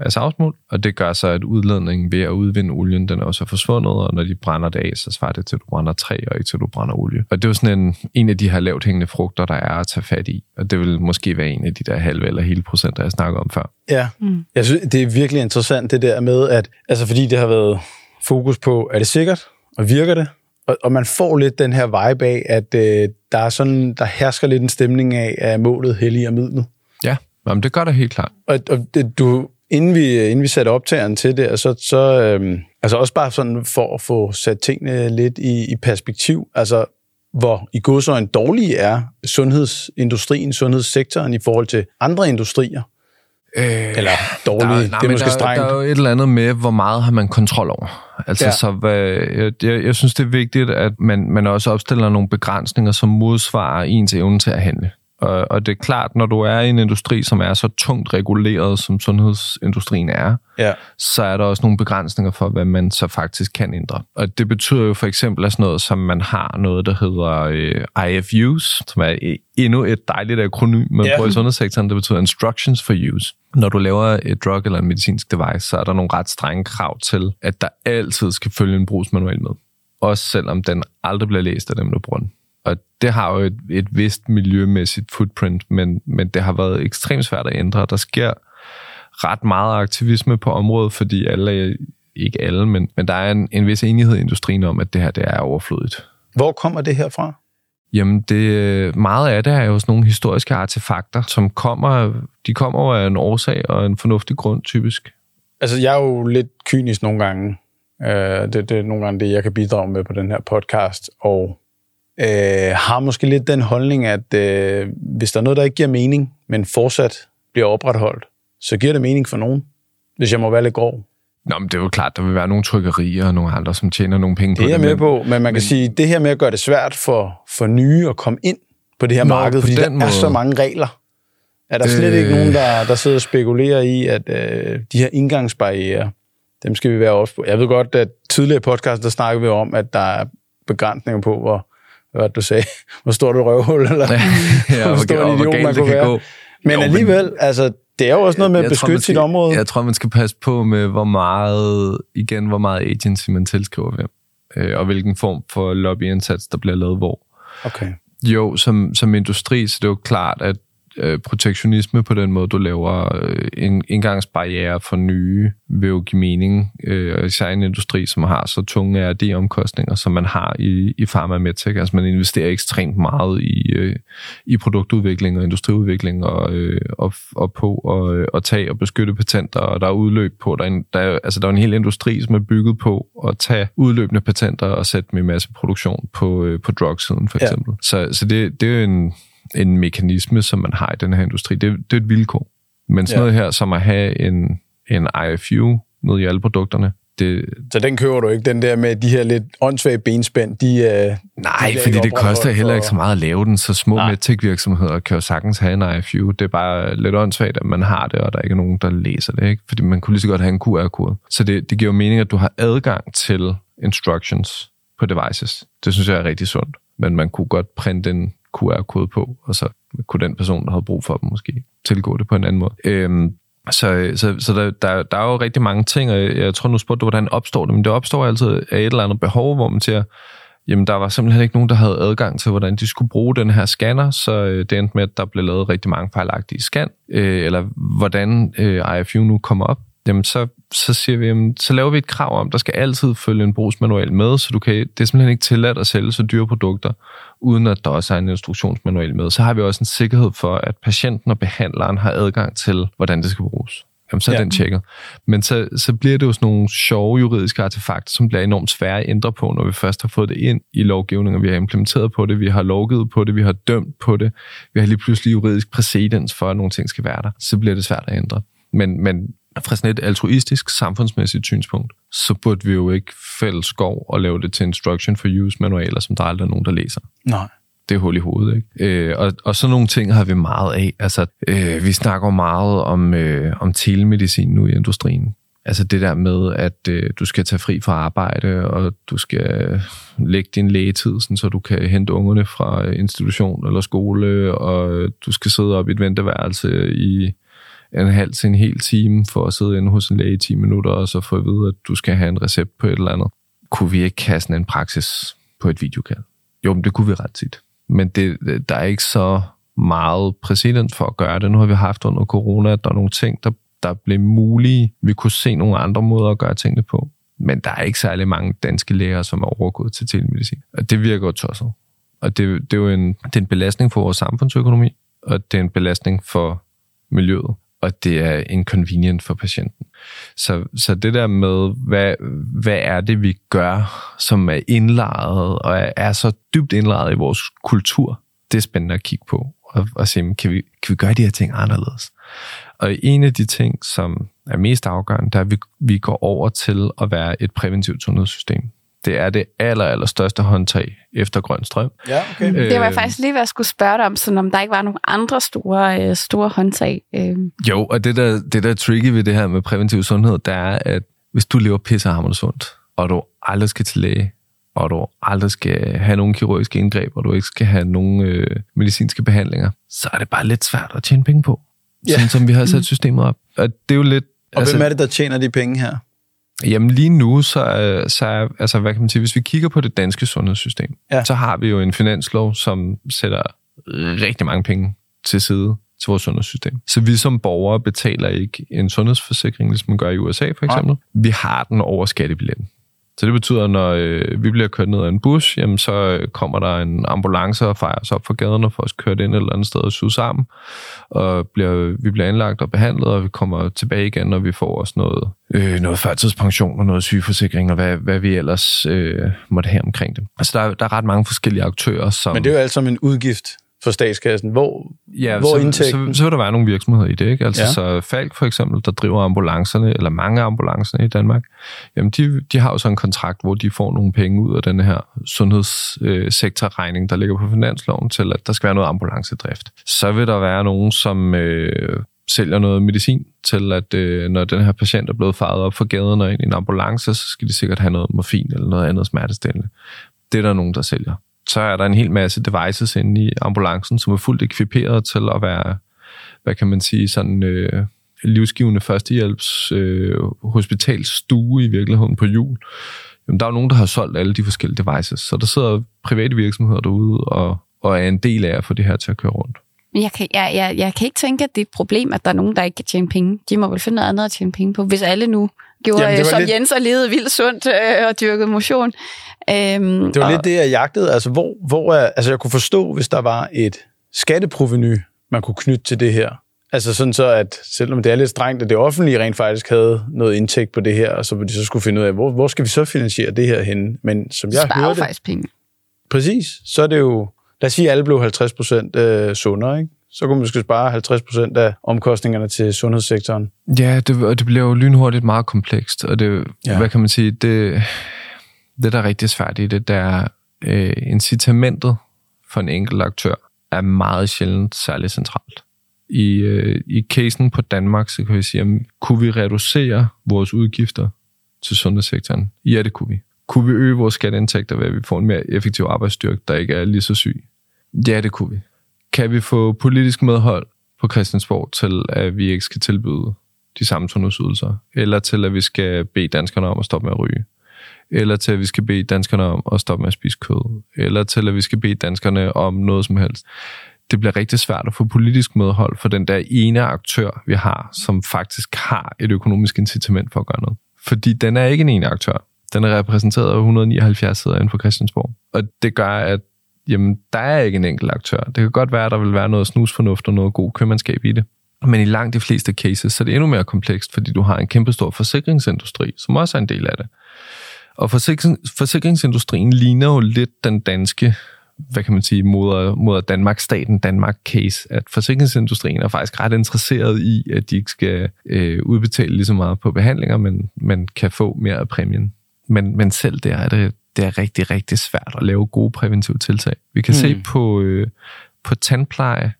Speaker 3: af savsmuld, og det gør så, at udledningen ved at udvinde olien, den er også forsvundet, og når de brænder det af, så svarer det til, at du brænder træ, og ikke til, at du brænder olie. Og det er jo sådan en, en af de her lavt hængende frugter, der er at tage fat i, og det vil måske være en af de der halve eller hele procenter, jeg snakker om før.
Speaker 2: Ja, mm. jeg synes, det er virkelig interessant det der med, at altså fordi det har været fokus på, er det sikkert, og virker det? Og, og man får lidt den her vibe af, at øh, der, er sådan, der hersker lidt en stemning af, at målet helliger midlet.
Speaker 3: Ja, Jamen, det gør det helt klart.
Speaker 2: Og, og det, du, inden vi, inden vi satte optageren til det, så, så øhm, altså også bare sådan for at få sat tingene lidt i, i perspektiv, altså hvor i godsøjne dårlig er sundhedsindustrien, sundhedssektoren i forhold til andre industrier?
Speaker 3: Øh,
Speaker 2: Eller dårlig,
Speaker 3: nej,
Speaker 2: det er måske
Speaker 3: der,
Speaker 2: strengt.
Speaker 3: Der er jo et eller andet med, hvor meget har man kontrol over. Altså,
Speaker 2: ja.
Speaker 3: så hvad, jeg, jeg, jeg synes, det er vigtigt, at man, man også opstiller nogle begrænsninger, som modsvarer ens evne til at handle. Og, og det er klart, når du er i en industri, som er så tungt reguleret, som sundhedsindustrien er,
Speaker 2: Ja.
Speaker 3: så er der også nogle begrænsninger for, hvad man så faktisk kan ændre. Og det betyder jo for eksempel at sådan noget, som man har noget, der hedder øh, IFUs, som er øh, endnu et dejligt akronym, man
Speaker 2: ja.
Speaker 3: bruger i sundhedssektoren. Det betyder Instructions for Use. Når du laver et drug eller en medicinsk device, så er der nogle ret strenge krav til, at der altid skal følge en brugsmanual med. Også selvom den aldrig bliver læst af dem, der bruger den. Og det har jo et, et vist miljømæssigt footprint, men, men det har været ekstremt svært at ændre. Der sker ret meget aktivisme på området, fordi alle, ikke alle, men, men der er en, en vis enighed i industrien om, at det her det er overflødigt.
Speaker 2: Hvor kommer det her fra?
Speaker 3: Jamen, det, meget af det er jo sådan nogle historiske artefakter, som kommer, de kommer af en årsag og en fornuftig grund, typisk.
Speaker 2: Altså, jeg er jo lidt kynisk nogle gange. Øh, det, det er nogle gange det, jeg kan bidrage med på den her podcast. Og øh, har måske lidt den holdning, at øh, hvis der er noget, der ikke giver mening, men fortsat bliver opretholdt, så giver det mening for nogen. Hvis jeg må være lidt grov.
Speaker 3: Nå, men det er jo klart, der vil være nogle trykkerier og nogle andre, som tjener nogle penge på
Speaker 2: Det er jeg med
Speaker 3: men-
Speaker 2: på, men man kan
Speaker 3: men-
Speaker 2: sige, det her med at gøre det svært for, for nye at komme ind på det her
Speaker 3: Nå,
Speaker 2: marked, fordi der er
Speaker 3: måde.
Speaker 2: så mange regler. Er der slet
Speaker 3: Øh.
Speaker 2: ikke nogen, der, der sidder og spekulerer i, at øh, de her indgangsbarriere, dem skal vi være også på. Jeg ved godt, at tidligere i podcast, der snakkede vi om, at der er begrænsninger på, hvor, hvad du sagde, hvor stort et røvhul, eller
Speaker 3: ja,
Speaker 2: hvor
Speaker 3: og,
Speaker 2: stor en
Speaker 3: hvor
Speaker 2: idiot man kunne være.
Speaker 3: gå.
Speaker 2: Men
Speaker 3: Jo,
Speaker 2: alligevel, altså, det er jo også noget med at
Speaker 3: Jeg tror,
Speaker 2: beskytte
Speaker 3: man
Speaker 2: sit
Speaker 3: skal-
Speaker 2: område.
Speaker 3: Jeg tror, man skal passe på med, hvor meget, igen, hvor meget agency man tilskriver hvem, øh, og hvilken form for lobbyindsats, der bliver lavet hvor.
Speaker 2: Okay.
Speaker 3: Jo, som, som industri, så det er jo klart, at øh, protektionisme på den måde, du laver øh, en indgangsbarriere for nye, vil jo give mening, øh, og især i en industri, som har så tunge R&D-omkostninger, som man har i, i pharma og medtech. Altså man investerer ekstremt meget i, øh, i produktudvikling og industriudvikling og, øh, og, og på at, at tage og beskytte patenter, og der er udløb på. Der er, en, der er, altså der er en hel industri, som er bygget på at tage udløbende patenter og sætte dem i masse produktion på, øh, på drugsiden for
Speaker 2: Ja.
Speaker 3: eksempel. Så, så det, det er jo en, en mekanisme, som man har i den her industri. Det, det er et vilkår. Men sådan
Speaker 2: Ja.
Speaker 3: noget her, som at have en, en IFU ned i alle produkterne, det,
Speaker 2: Så den køber du ikke, den der med de her lidt åndssvage benspænd, de, øh,
Speaker 3: Nej,
Speaker 2: De
Speaker 3: fordi det koster heller ikke så meget at lave den, så små medtech-virksomheder kan jo sagtens have en IFU. Det er bare lidt åndssvagt, at man har det, og der er ikke nogen, der læser det, ikke? Fordi man kunne lige så godt have en QR-kode. Så det, det giver jo mening, at du har adgang til instructions på devices. Det synes jeg er rigtig sundt. Men man kunne godt printe en QR-kode på, og så kunne den person, der havde brug for dem, måske tilgå det på en anden måde. Øhm, så, så, så der, der, der er jo rigtig mange ting, og jeg, tror, nu spurgte du, hvordan opstår det, men det opstår altid af et eller andet behov, hvor man siger, jamen der var simpelthen ikke nogen, der havde adgang til, hvordan de skulle bruge den her scanner, så øh, det endte med, at der blev lavet rigtig mange fejlagtige scan, øh, eller hvordan øh, IFU nu kommer op. Jamen så, så siger vi, jamen, så laver vi et krav om, der skal altid følge en brugsmanual med, så du kan, det er simpelthen ikke tilladt at sælge så dyre produkter, uden at der også er en instruktionsmanual med. Så har vi også en sikkerhed for, at patienten og behandleren har adgang til, hvordan det skal bruges. Jamen, så er
Speaker 2: Ja.
Speaker 3: den tjekket. Men så, så bliver det jo sådan nogle sjove juridiske artefakter, som bliver enormt svære at ændre på, når vi først har fået det ind i lovgivningen, vi har implementeret på det, vi har lovgivet på det, vi har dømt på det, vi har lige pludselig juridisk præcedens for, at nogle ting skal være der. Så bliver det svært at ændre. Men, men fra sådan et altruistisk, samfundsmæssigt synspunkt, så burde vi jo ikke fælde skov og lave det til instruction for use manualer, som der aldrig er nogen, der læser
Speaker 2: nej.
Speaker 3: det er hul i hovedet, ikke? Øh, og, og sådan nogle ting har vi meget af. Altså, øh, vi snakker meget om, øh, om telemedicin nu i industrien. Altså det der med, at øh, du skal tage fri fra arbejde, og du skal lægge din lægetid, sådan, så du kan hente ungerne fra institution eller skole, og du skal sidde op i et venteværelse i en halv til en hel time for at sidde inde hos en læge i 10 minutter, og så få at vide, at du skal have en recept på et eller andet. Kunne vi ikke have sådan en praksis på et videokald? Jo, men det kunne vi ret tit. Men det, der er ikke så meget præsident for at gøre det. Nu har vi haft under corona, at der er nogle ting, der, der blev mulige. Vi kunne se nogle andre måder at gøre tingene på. Men der er ikke særlig mange danske læger, som er overgået til telemedicin. Og det virker jo tosset. Og det, det er jo en, det er en belastning for vores samfundsøkonomi, og det er en belastning for miljøet og det er inconvenient for patienten. Så, så det der med, hvad, hvad er det, vi gør, som er indlejret og er, er så dybt indlejret i vores kultur, det er spændende at kigge på og, og se, kan vi, kan vi gøre de her ting anderledes? Og en af de ting, som er mest afgørende, det er, at vi, vi går over til at være et præventivt sundhedssystem. Det er det aller, aller største håndtag efter grøn strøm.
Speaker 2: Ja, okay.
Speaker 1: Øh, det var faktisk lige, hvad jeg skulle spørge dig om, sådan om der ikke var nogle andre store, øh, store håndtag. Øh.
Speaker 3: Jo, og det der, det der er tricky ved det her med præventiv sundhed, det er, at hvis du lever pissehammerende sundt, og du aldrig skal til læge, og du aldrig skal have nogen kirurgiske indgreb, og du ikke skal have nogen øh, medicinske behandlinger, så er det bare lidt svært at tjene penge på. Ja. Sådan som vi har sat mm. systemet op. Og det er jo lidt...
Speaker 2: Og altså, hvem er det, der tjener de penge her?
Speaker 3: Jamen lige nu, så, er, så altså, hvad kan man sige, hvis vi kigger på det danske sundhedssystem, ja. så har vi jo en finanslov, som sætter rigtig mange penge til side til vores sundhedssystem. Så vi som borgere betaler ikke en sundhedsforsikring, ligesom man gør i USA for eksempel. Ja. Vi har den over skattebilletten. Så det betyder, at når øh, vi bliver kørt ned af en bus, jamen, så øh, kommer der en ambulance og fejrer os op for gaden og får os kørt ind et eller andet sted og syge sammen. Og bliver, vi bliver indlagt og behandlet, og vi kommer tilbage igen, når vi får os noget, øh, noget førtidspension og noget sygeforsikring, og hvad, hvad vi ellers øh, måtte have omkring det. Altså, der, der er ret mange forskellige aktører, som...
Speaker 2: Men det er jo alt sammen en udgift for statskassen? Hvor,
Speaker 3: ja,
Speaker 2: hvor
Speaker 3: så, indtægten? Så, så vil der være nogle virksomheder i det, ikke? Altså ja. så Falk for eksempel, der driver ambulancerne, eller mange ambulancerne i Danmark, jamen de, de har jo så en kontrakt, hvor de får nogle penge ud af den her sundhedssektorregning, der ligger på finansloven, til at der skal være noget ambulancedrift. Så vil der være nogen, som øh, sælger noget medicin til, at øh, når den her patient er blevet faret op for gaden og ind i en ambulance, så skal de sikkert have noget morfin eller noget andet smertestillende. Det er der nogen, der sælger så er der en hel masse devices inde i ambulancen, som er fuldt ekviperet til at være, hvad kan man sige, sådan øh, livsgivende førstehjælps øh, hospitalstue i virkeligheden på jul. Jamen, der er jo nogen, der har solgt alle de forskellige devices, så der sidder private virksomheder derude og, og er en del af at få det her til at køre rundt.
Speaker 1: Men jeg kan, jeg, jeg, jeg kan ikke tænke, at det er et problem, at der er nogen, der ikke kan tjene penge. De må vel finde noget andet at tjene penge på, hvis alle nu gjorde Jamen, som lidt... Jens og levede vildt sundt øh, og dyrkede motion.
Speaker 2: Øhm, det var og... lidt det, jeg jagtede. Altså, hvor, hvor er, altså, jeg kunne forstå, hvis der var et skatteproveny, man kunne knytte til det her. Altså sådan så, at selvom det er lidt strengt, at det offentlige rent faktisk havde noget indtægt på det her, og så de så skulle finde ud af, hvor, hvor skal vi så finansiere det her henne? Men som jeg
Speaker 1: Sparer
Speaker 2: hørte...
Speaker 1: faktisk penge.
Speaker 2: Præcis. Så er det jo... Lad os sige, at alle blev 50 procent øh, sundere, ikke? Så kunne man måske spare 50 procent af omkostningerne til sundhedssektoren.
Speaker 3: Ja, det, og det bliver jo lynhurtigt meget komplekst, og det, ja. hvad kan man sige, det, det der er rigtig svært i det, det er øh, incitamentet for en enkelt aktør er meget sjældent særlig centralt. I, øh, I casen på Danmark, så kan vi sige, at kunne vi reducere vores udgifter til sundhedssektoren? Ja, det kunne vi. Kunne vi øge vores skatteindtægter ved, at vi får en mere effektiv arbejdsstyrke, der ikke er lige så syg? Ja, det kunne vi kan vi få politisk medhold på Christiansborg til, at vi ikke skal tilbyde de samme sundhedsydelser, eller til, at vi skal bede danskerne om at stoppe med at ryge, eller til, at vi skal bede danskerne om at stoppe med at spise kød, eller til, at vi skal bede danskerne om noget som helst. Det bliver rigtig svært at få politisk medhold for den der ene aktør, vi har, som faktisk har et økonomisk incitament for at gøre noget. Fordi den er ikke en ene aktør. Den er repræsenteret af 179 sæder inden for Christiansborg. Og det gør, at jamen, der er ikke en enkelt aktør. Det kan godt være, at der vil være noget snusfornuft og noget god købmandskab i det. Men i langt de fleste cases, så er det endnu mere komplekst, fordi du har en kæmpestor forsikringsindustri, som også er en del af det. Og forsikrings- forsikringsindustrien ligner jo lidt den danske, hvad kan man sige, moder, moder Danmark-staten Danmark-case, at forsikringsindustrien er faktisk ret interesseret i, at de ikke skal øh, udbetale lige så meget på behandlinger, men man kan få mere af præmien. Men, men selv der er det det er rigtig, rigtig svært at lave gode præventive tiltag. Vi kan mm. se på, øh, på tandpleje,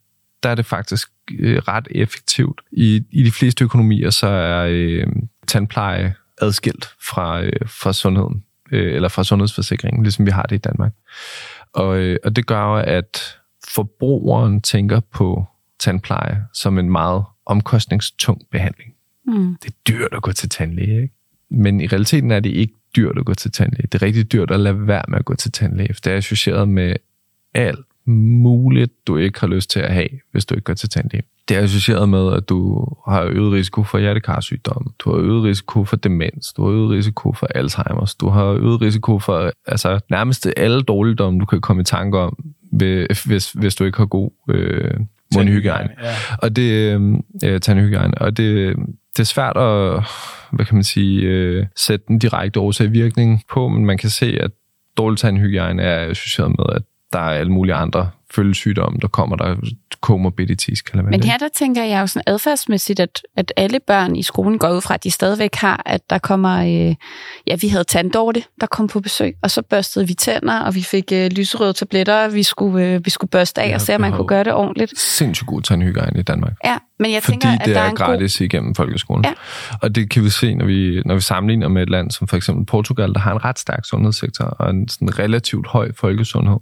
Speaker 3: der er det faktisk øh, ret effektivt. I, I de fleste økonomier, så er øh, tandpleje adskilt fra, øh, fra sundheden, øh, eller fra sundhedsforsikringen, ligesom vi har det i Danmark. Og, øh, og det gør at forbrugeren tænker på tandpleje som en meget omkostningstung behandling. Mm. Det er dyrt at gå til tandlæge, ikke? Men i realiteten er det ikke dyrt at gå til tandlæge. Det er rigtig dyrt at lade være med at gå til tandlæge, for det er associeret med alt muligt, du ikke har lyst til at have, hvis du ikke går til tandlæge. Det er associeret med, at du har øget risiko for hjertekarsygdom, du har øget risiko for demens, du har øget risiko for Alzheimer's, du har øget risiko for altså, nærmest alle dårligdomme, du kan komme i tanke om, hvis, hvis du ikke har god øh, mundhygiejne. Ja. Og det, øh, tandhygiejne, og det, det er svært at, hvad kan man sige, øh, sætte den direkte årsag virkning på, men man kan se, at dårlig tandhygiejne er associeret med, at der er alle mulige andre følgesygdomme, der kommer der comorbidities, kalder man
Speaker 1: Men her der tænker jeg jo sådan adfærdsmæssigt, at, at alle børn i skolen går ud fra, at de stadigvæk har, at der kommer, øh, ja, vi havde tanddårte, der kom på besøg, og så børstede vi tænder, og vi fik øh, lyserøde tabletter, vi skulle, øh, vi skulle børste af ja, og se, om man kunne gøre det ordentligt.
Speaker 3: Sindssygt god tandhygiejne i Danmark.
Speaker 1: Ja, men jeg
Speaker 3: Fordi
Speaker 1: tænker, at
Speaker 3: det
Speaker 1: der
Speaker 3: er,
Speaker 1: er en
Speaker 3: gratis
Speaker 1: god...
Speaker 3: igennem folkeskolen.
Speaker 1: Ja.
Speaker 3: Og det kan vi se, når vi, når vi sammenligner med et land som for eksempel Portugal, der har en ret stærk sundhedssektor og en sådan relativt høj folkesundhed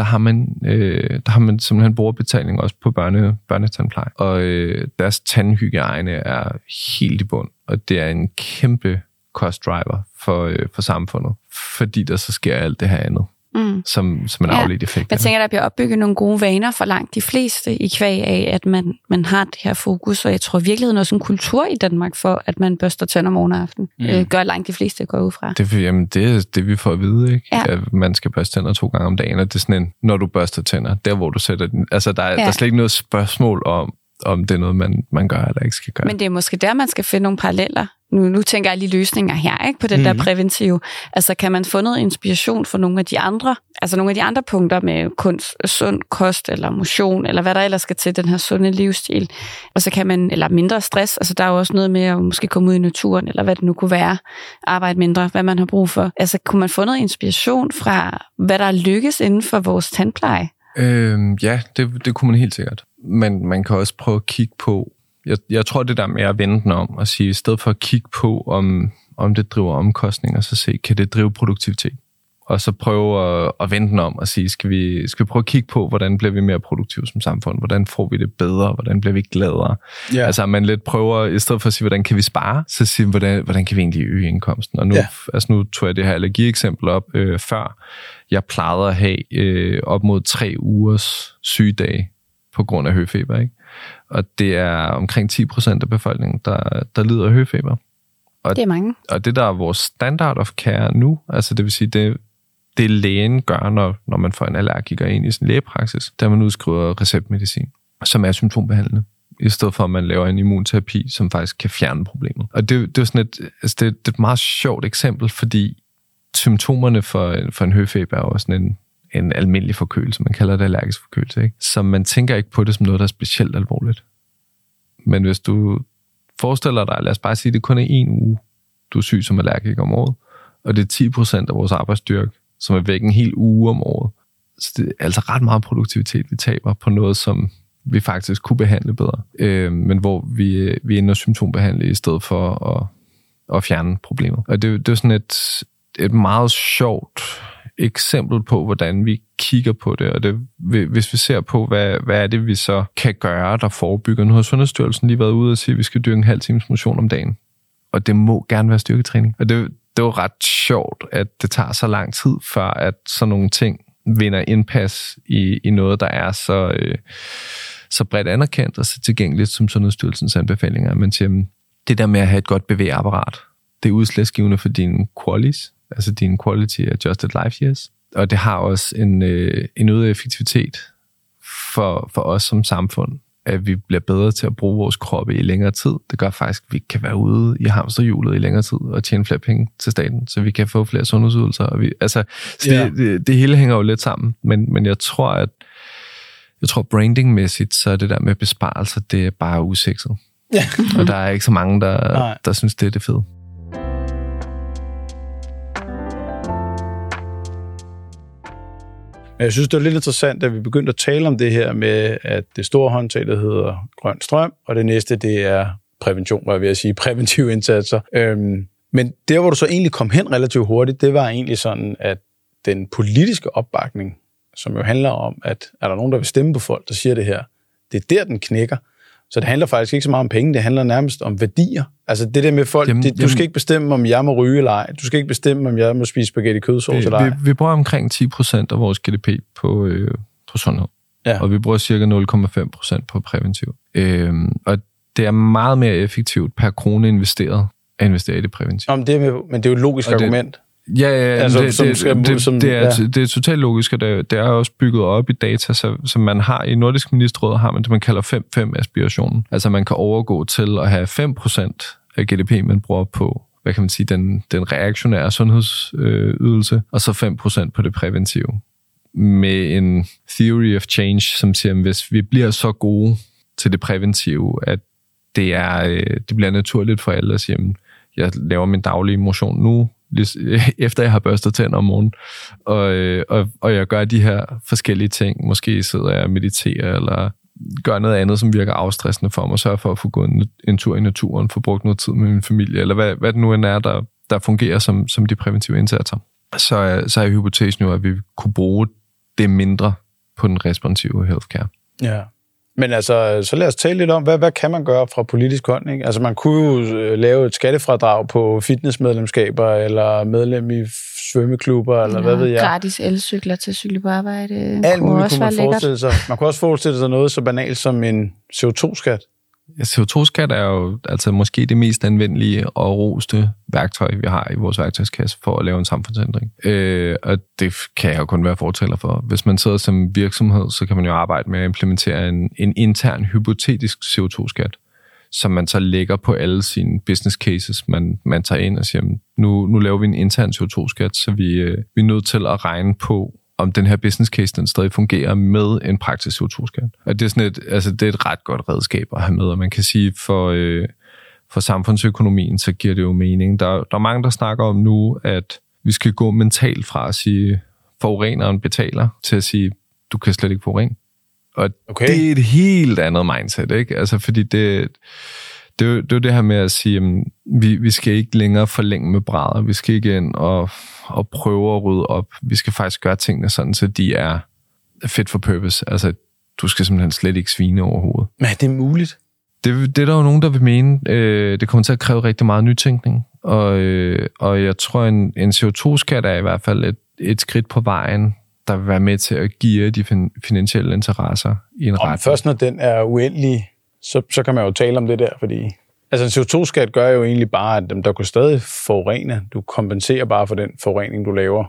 Speaker 3: der har man, øh, der har man simpelthen brugerbetaling også på børne, børnetandpleje. Og øh, deres tandhygiejne er helt i bund, og det er en kæmpe cost driver for, øh, for samfundet, fordi der så sker alt det her andet mm. som, som en
Speaker 1: Ja.
Speaker 3: afledt effekt.
Speaker 1: Jeg tænker, der bliver opbygget nogle gode vaner for langt de fleste i kvæg af, at man, man har det her fokus, og jeg tror i virkeligheden også en kultur i Danmark for, at man børster tænder morgen og aften. Mm. Øh, gør langt de fleste går ud fra.
Speaker 3: Det, er- jamen, det er det, vi får at vide, ikke?
Speaker 1: Ja.
Speaker 3: At man skal børste tænder to gange om dagen, og det er sådan en, når du børster tænder, der hvor du sætter den. Altså, der, er,
Speaker 1: Ja.
Speaker 3: der er slet ikke noget spørgsmål om, om det er noget, man, man gør eller ikke skal gøre.
Speaker 1: Men det er måske der, man skal finde nogle paralleller. Nu, nu tænker jeg lige løsninger her, ikke på den mm. der præventive. Altså kan man få noget inspiration for nogle af de andre, altså nogle af de andre punkter med kunst, sund kost eller motion, eller hvad der ellers skal til den her sunde livsstil. Og så kan man, eller mindre stress, altså der er jo også noget med at måske komme ud i naturen, eller hvad det nu kunne være, arbejde mindre, hvad man har brug for. Altså kunne man få noget inspiration fra, hvad der lykkes inden for vores tandpleje?
Speaker 3: Øhm, ja, det, det kunne man helt sikkert. Men man kan også prøve at kigge på, jeg, jeg tror det der med at vende den om og sige, i stedet for at kigge på, om, om det driver omkostninger, så se, kan det drive produktivitet? Og så prøve at, at vende den om og sige, skal vi, skal vi prøve at kigge på, hvordan bliver vi mere produktive som samfund? Hvordan får vi det bedre? Hvordan bliver vi gladere?
Speaker 2: Ja.
Speaker 3: Altså, man lidt prøver, i stedet for at sige, hvordan kan vi spare, så sige, hvordan, hvordan kan vi egentlig øge indkomsten? Og nu,
Speaker 2: ja.
Speaker 3: altså, nu tog jeg det her allergieksempel op øh, før. Jeg plejede at have øh, op mod tre ugers sygedage på grund af høfeber, ikke? Og det er omkring 10 procent af befolkningen, der, der lider af høfeber.
Speaker 1: Det er mange.
Speaker 3: Og det, der er vores standard of care nu, altså det vil sige, det, det lægen gør, når, når man får en allergiker ind i sin lægepraksis, der man udskriver receptmedicin, som er symptombehandlende i stedet for at man laver en immunterapi, som faktisk kan fjerne problemet. Og det, det er sådan et, altså det, det er et meget sjovt eksempel, fordi symptomerne for, for en høfeber er jo sådan en, en almindelig forkølelse, man kalder det allergisk forkølelse, ikke? Så man tænker ikke på det som noget, der er specielt alvorligt. Men hvis du forestiller dig, lad os bare sige, at det kun er en uge, du er syg som allergiker om året, og det er 10 procent af vores arbejdsstyrke, som er væk en hel uge om året. Så det er altså ret meget produktivitet, vi taber på noget, som vi faktisk kunne behandle bedre. Øh, men hvor vi, vi ender symptombehandle i stedet for at, at fjerne problemet. Og det, det er sådan et, et meget sjovt eksempel på, hvordan vi kigger på det, og det, hvis vi ser på, hvad, hvad er det, vi så kan gøre, der forebygger. Nu har Sundhedsstyrelsen lige været ude og sige, at vi skal dyrke en halv times motion om dagen. Og det må gerne være styrketræning. Og det, det er ret sjovt, at det tager så lang tid, før at sådan nogle ting vinder indpas i, i noget, der er så, øh, så bredt anerkendt og så tilgængeligt som Sundhedsstyrelsens anbefalinger. Men siger, det der med at have et godt bevægeapparat, det er udslagsgivende for dine qualis, altså dine quality adjusted life years. Og det har også en, øh, en øget effektivitet for, for os som samfund, at vi bliver bedre til at bruge vores kroppe i længere tid. Det gør faktisk, at vi kan være ude i hamsterhjulet i længere tid og tjene flere penge til staten, så vi kan få flere sundhedsydelser. Og vi, altså, så
Speaker 2: Ja.
Speaker 3: det, det, det hele hænger jo lidt sammen, men, men jeg tror, at jeg tror brandingmæssigt, så er det der med besparelser, det er bare usekset.
Speaker 2: Ja.
Speaker 3: og der er ikke så mange, der,
Speaker 2: Nej.
Speaker 3: der synes, det er det fede.
Speaker 2: Men jeg synes, det er lidt interessant, at vi begyndte at tale om det her med, at det store håndtag, der hedder grøn strøm, og det næste, det er prævention, var jeg ved at sige, præventive indsatser. Øhm, men der, hvor du så egentlig kom hen relativt hurtigt, det var egentlig sådan, at den politiske opbakning, som jo handler om, at er der nogen, der vil stemme på folk, der siger det her, det er der, den knækker. Så det handler faktisk ikke så meget om penge, det handler nærmest om værdier. Altså det der med folk,
Speaker 3: Jamen,
Speaker 2: det, du
Speaker 3: jamen-
Speaker 2: skal ikke bestemme, om jeg må ryge eller ej. Du skal ikke bestemme, om jeg må spise spaghetti kødsovs eller ej.
Speaker 3: vi, vi bruger omkring 10 procent af vores GDP på, øh, på sundhed.
Speaker 2: Ja.
Speaker 3: Og vi bruger cirka 0,5 procent på præventiv. Øhm, og det er meget mere effektivt per krone investeret at investere i det præventive.
Speaker 2: Om det er men det er jo et logisk
Speaker 3: Og det- Ja, ja altså, det, som det, det, som, det, er, ja. det er totalt logisk, og det, det er også bygget op i data, så, så man har i Nordisk Ministerråd har man det, man kalder 5-5-aspirationen. Altså man kan overgå til at have 5% af GDP, man bruger på hvad kan man sige, den, den reaktionære sundhedsydelse, og så 5% på det præventive. Med en theory of change, som siger, at hvis vi bliver så gode til det præventive, at det, er, øh, det bliver naturligt for alle at sige, at jeg laver min daglige motion nu, efter jeg har børstet tænder om morgenen, og, øh, og, og jeg gør de her forskellige ting. Måske sidder jeg og mediterer, eller gør noget andet, som virker afstressende for mig, sørge for at få gået en, en tur i naturen, få brugt noget tid med min familie, eller hvad, hvad det nu end er, der, der fungerer som, som de præventive indsatser. Så, øh, så er hypotesen jo, at vi kunne bruge det mindre på den responsive healthcare.
Speaker 2: Ja. Men altså, så lad os tale lidt om, hvad, hvad kan man gøre fra politisk hånd? Ikke? Altså, man kunne jo øh, lave et skattefradrag på fitnessmedlemskaber, eller medlem i svømmeklubber, eller ja, hvad ved jeg.
Speaker 1: Gratis elcykler til cykle på arbejde.
Speaker 2: Alt muligt kunne man forestille sig. Man kunne også forestille sig noget så banalt som en CO2-skat.
Speaker 3: CO2-skat er jo altså måske det mest anvendelige og roste værktøj, vi har i vores værktøjskasse for at lave en samfundsændring. Øh, og det kan jeg jo kun være fortaler for. Hvis man sidder som virksomhed, så kan man jo arbejde med at implementere en, en intern hypotetisk CO2-skat, som man så lægger på alle sine business cases. Man, man tager ind og siger, nu, nu laver vi en intern CO2-skat, så vi, øh, vi er nødt til at regne på, om den her business case den stadig fungerer med en praktisk CO2-skat. Og det er, sådan et, altså, det er et ret godt redskab at have med, og man kan sige, for, øh, for samfundsøkonomien, så giver det jo mening. Der, der er mange, der snakker om nu, at vi skal gå mentalt fra at sige, forureneren betaler, til at sige, du kan slet ikke forurene. Og okay. det er et helt andet mindset, ikke? Altså, fordi det, det, er jo, det er det her med at sige, at vi, vi skal ikke længere forlænge med brædder. Vi skal ikke ind og og prøve at rydde op. Vi skal faktisk gøre tingene sådan, så de er fit for purpose. Altså, du skal simpelthen slet ikke svine overhovedet.
Speaker 2: Men er det muligt?
Speaker 3: Det, det er der jo nogen, der vil mene. Øh, det kommer til at kræve rigtig meget nytænkning. Og, øh, og jeg tror, en, en CO2-skat er i hvert fald et, et skridt på vejen, der vil være med til at give de fin, finansielle interesser i en retning.
Speaker 2: Først når den er uendelig, så, så kan man jo tale om det der, fordi Altså en CO2-skat gør jo egentlig bare, at dem, der kunne stadig forurene, du kompenserer bare for den forurening, du laver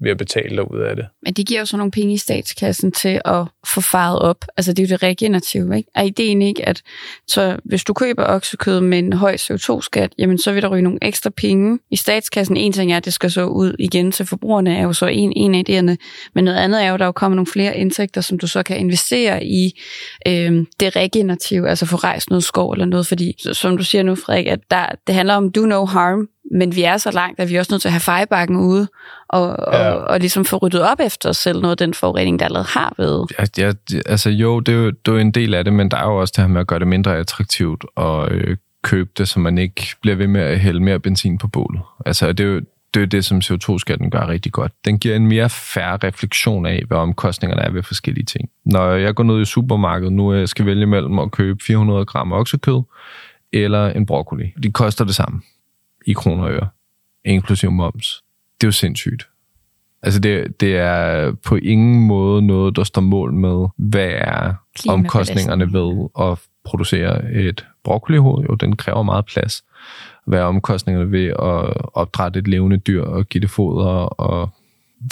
Speaker 2: ved at betale dig ud af det.
Speaker 1: Men det giver jo så nogle penge i statskassen til at få faret op. Altså det er jo det regenerative, ikke? Er ideen ikke, at så hvis du køber oksekød med en høj CO2-skat, jamen så vil der ryge nogle ekstra penge i statskassen. En ting er, at det skal så ud igen til forbrugerne, er jo så en, en af idéerne. Men noget andet er jo, at der jo kommer nogle flere indtægter, som du så kan investere i øh, det regenerative, altså få rejst noget skov eller noget, fordi som du siger nu, Frederik, at der, det handler om do no harm, men vi er så langt, at vi er også nødt til at have fejbakken ude, og, ja. og, og ligesom få ryddet op efter os selv noget af den forurening, der allerede har været.
Speaker 3: Ja, ja, altså jo, det er jo, det er jo en del af det, men der er jo også det her med at gøre det mindre attraktivt og øh, købe det, så man ikke bliver ved med at hælde mere benzin på bålet. Altså det er jo det, er det som CO2-skatten gør rigtig godt. Den giver en mere færre refleksion af, hvad omkostningerne er ved forskellige ting. Når jeg går ned i supermarkedet nu, og jeg skal vælge mellem at købe 400 gram oksekød eller en broccoli. De koster det samme i kroner og øre, inklusive moms. Det er jo sindssygt. Altså det, det er på ingen måde noget, der står mål med, hvad er omkostningerne ved at producere et broccolihoved. Jo, den kræver meget plads. Hvad er omkostningerne ved at opdrætte et levende dyr og give det foder og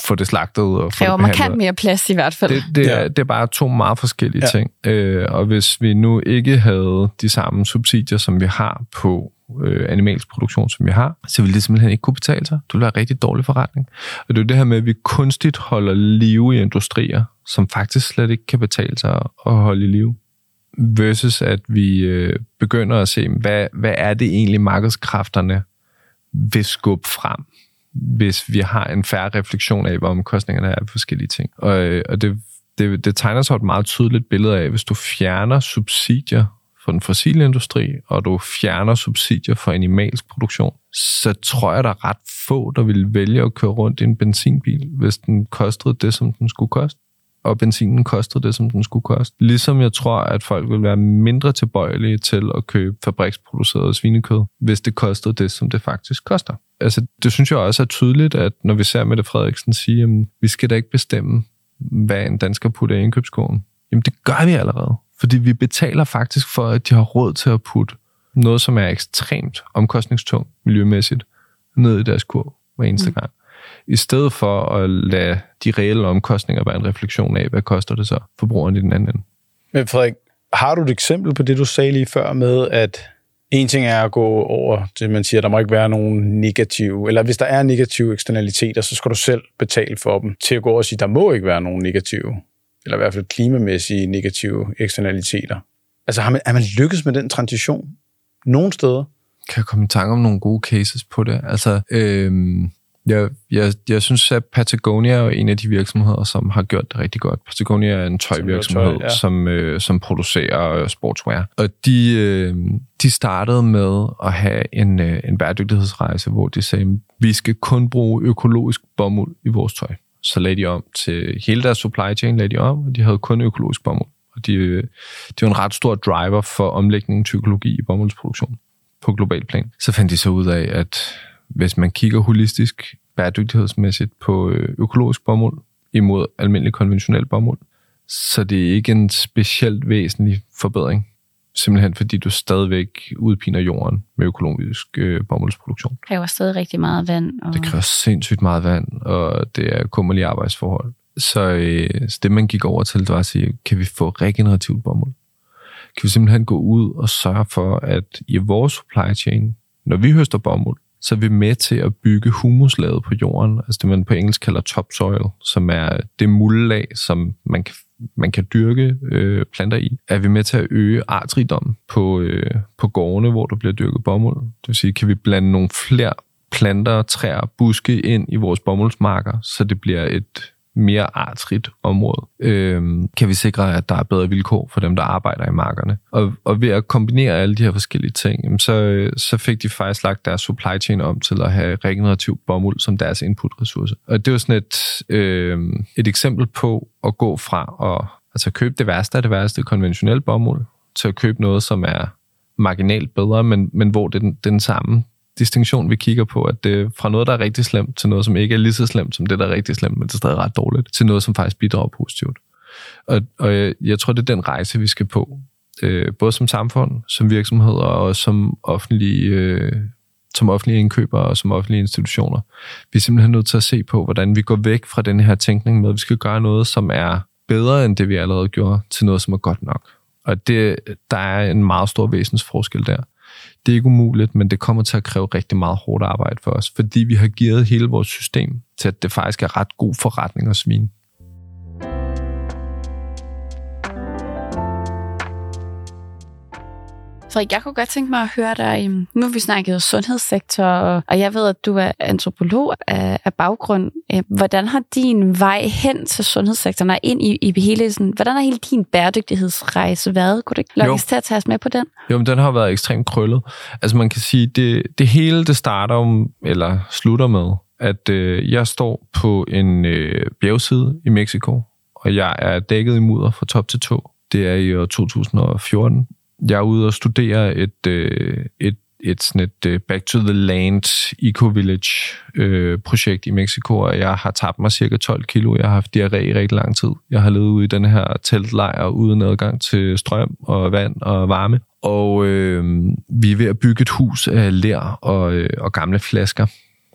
Speaker 3: få det slagtet og få
Speaker 1: kræver det markant mere plads i hvert fald.
Speaker 3: Det, det, er, det er bare to meget forskellige ja. ting. Øh, og hvis vi nu ikke havde de samme subsidier, som vi har på øh, animalsk produktion, som vi har, så vil det simpelthen ikke kunne betale sig. Det vil være en rigtig dårlig forretning. Og det er det her med, at vi kunstigt holder live i industrier, som faktisk slet ikke kan betale sig at holde i live. Versus at vi øh, begynder at se, hvad, hvad er det egentlig markedskræfterne vil skubbe frem, hvis vi har en færre refleksion af, hvor omkostningerne er af forskellige ting. Og, øh, og det, det, det tegner sig et meget tydeligt billede af, hvis du fjerner subsidier for den fossile industri, og du fjerner subsidier for animalsk produktion, så tror jeg, der er ret få, der vil vælge at køre rundt i en benzinbil, hvis den kostede det, som den skulle koste og benzinen kostede det, som den skulle koste. Ligesom jeg tror, at folk vil være mindre tilbøjelige til at købe fabriksproduceret svinekød, hvis det kostede det, som det faktisk koster. Altså, det synes jeg også er tydeligt, at når vi ser Mette Frederiksen sige, at vi skal da ikke bestemme, hvad en dansker putter i indkøbskurven. Jamen, det gør vi allerede. Fordi vi betaler faktisk for, at de har råd til at putte noget, som er ekstremt omkostningstungt miljømæssigt, ned i deres kurv. hver eneste mm. gang. I stedet for at lade de reelle omkostninger være en refleksion af, hvad koster det så forbrugeren i den anden ende.
Speaker 2: Men Frederik, har du et eksempel på det, du sagde lige før med, at en ting er at gå over til, man siger, der må ikke være nogen negative, eller hvis der er negative eksternaliteter, så skal du selv betale for dem, til at gå over og sige, at der må ikke være nogen negative, eller i hvert fald klimamæssige negative eksternaliteter. Altså har man, er man lykkes med den transition nogle steder?
Speaker 3: Kan jeg komme i tanke om nogle gode cases på det? Altså, øhm, jeg, jeg, jeg synes, at Patagonia er en af de virksomheder, som har gjort det rigtig godt. Patagonia er en tøjvirksomhed, tøj, ja. som, øh, som producerer sportswear. Og de, øh, de startede med at have en, øh, en bæredygtighedsrejse, hvor de sagde, vi skal kun bruge økologisk bomuld i vores tøj. Så lagde de om til hele deres supply chain, lagde de om, og de havde kun økologisk bomuld. Og de, øh, det de var en ret stor driver for omlægningen til økologi i bomuldsproduktion på global plan. Så fandt de så ud af, at hvis man kigger holistisk, bæredygtighedsmæssigt på øh, økologisk bomuld imod almindelig konventionel bomuld, så det er ikke en specielt væsentlig forbedring. Simpelthen fordi du stadigvæk udpiner jorden med økologisk øh, bomuldsproduktion.
Speaker 1: Det kræver stadig rigtig meget vand.
Speaker 3: Og... Det kræver sindssygt meget vand, og det er kummerlige arbejdsforhold. Så, øh, så det, man gik over til, det var at sige, kan vi få regenerativt bomuld? Kan vi simpelthen gå ud og sørge for, at i vores supply chain, når vi høster bomuld, så er vi med til at bygge humuslaget på jorden, altså det man på engelsk kalder topsoil, som er det muldlag, som man kan, man kan dyrke øh, planter i. Er vi med til at øge artrigdommen på, øh, på gårdene, hvor der bliver dyrket bomuld? Det vil sige, kan vi blande nogle flere planter, træer, buske ind i vores bomuldsmarker, så det bliver et mere artsrigt område, øh, kan vi sikre, at der er bedre vilkår for dem, der arbejder i markerne. Og, og ved at kombinere alle de her forskellige ting, så, så fik de faktisk lagt deres supply chain om til at have regenerativ bomuld som deres inputressource. Og det var sådan et, øh, et eksempel på at gå fra at altså købe det værste af det værste konventionelle bomuld, til at købe noget, som er marginalt bedre, men, men hvor det er den, den samme distinktion, vi kigger på, at det fra noget, der er rigtig slemt, til noget, som ikke er lige så slemt som det, der er rigtig slemt, men det er stadig ret dårligt, til noget, som faktisk bidrager positivt. Og, og jeg, jeg tror, det er den rejse, vi skal på. Øh, både som samfund, som virksomheder og som offentlige, øh, som offentlige indkøbere og som offentlige institutioner. Vi er simpelthen nødt til at se på, hvordan vi går væk fra den her tænkning med, at vi skal gøre noget, som er bedre end det, vi allerede gjorde, til noget, som er godt nok. Og det, der er en meget stor væsensforskel der. Det er ikke umuligt, men det kommer til at kræve rigtig meget hårdt arbejde for os, fordi vi har givet hele vores system til, at det faktisk er ret god forretning at svine.
Speaker 1: Frederik, jeg kunne godt tænke mig at høre dig. Nu har vi snakket sundhedssektor, og jeg ved, at du er antropolog af, af baggrund. Øh, hvordan har din vej hen til sundhedssektoren og ind i, i hele sådan, hvordan har hele din bæredygtighedsrejse været? Kunne du ikke lukkes til at tage os med på den?
Speaker 3: Jo, men den har været ekstremt krøllet. Altså man kan sige, det, det hele det starter om, eller slutter med, at øh, jeg står på en øh, bjergside i Mexico, og jeg er dækket i mudder fra top til tå. Det er i år 2014, jeg er ude og studere et, øh, et, et, sådan et øh, Back to the Land Eco-Village øh, projekt i Mexico, og jeg har tabt mig cirka 12 kilo. Jeg har haft diarré i rigtig lang tid. Jeg har levet ude i den her teltlejr uden adgang til strøm og vand og varme. Og øh, vi er ved at bygge et hus af ler og, øh, og gamle flasker.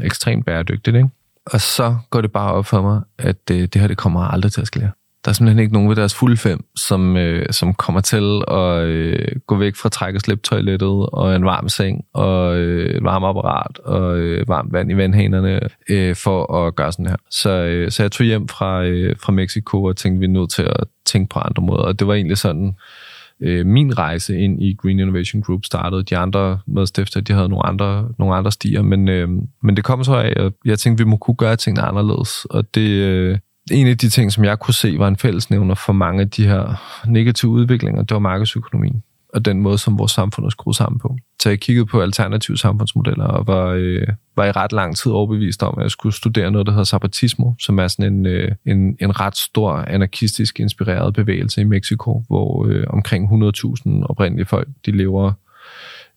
Speaker 3: Ekstremt bæredygtigt, ikke? Og så går det bare op for mig, at øh, det her det kommer aldrig til at ske. Der er simpelthen ikke nogen ved deres fulde fem, som, øh, som kommer til at øh, gå væk fra træk- og sliptoilettet, og en varm seng og øh, et varmt apparat og øh, varmt vand i vandhanerne, øh, for at gøre sådan her. Så, øh, så jeg tog hjem fra, øh, fra Mexico og tænkte, vi er nødt til at tænke på andre måder. Og det var egentlig sådan, øh, min rejse ind i Green Innovation Group startede. De andre medstifter, de havde nogle andre, nogle andre stier, men, øh, men det kom så af, at jeg tænkte, vi må kunne gøre tingene anderledes. Og det, øh, en af de ting, som jeg kunne se var en fællesnævner for mange af de her negative udviklinger, det var markedsøkonomien og den måde, som vores samfund er skruet sammen på. Så jeg kiggede på alternative samfundsmodeller og var, øh, var i ret lang tid overbevist om, at jeg skulle studere noget, der hedder Zapatismo, som er sådan en, øh, en, en ret stor anarkistisk inspireret bevægelse i Mexico, hvor øh, omkring 100.000 oprindelige folk, de lever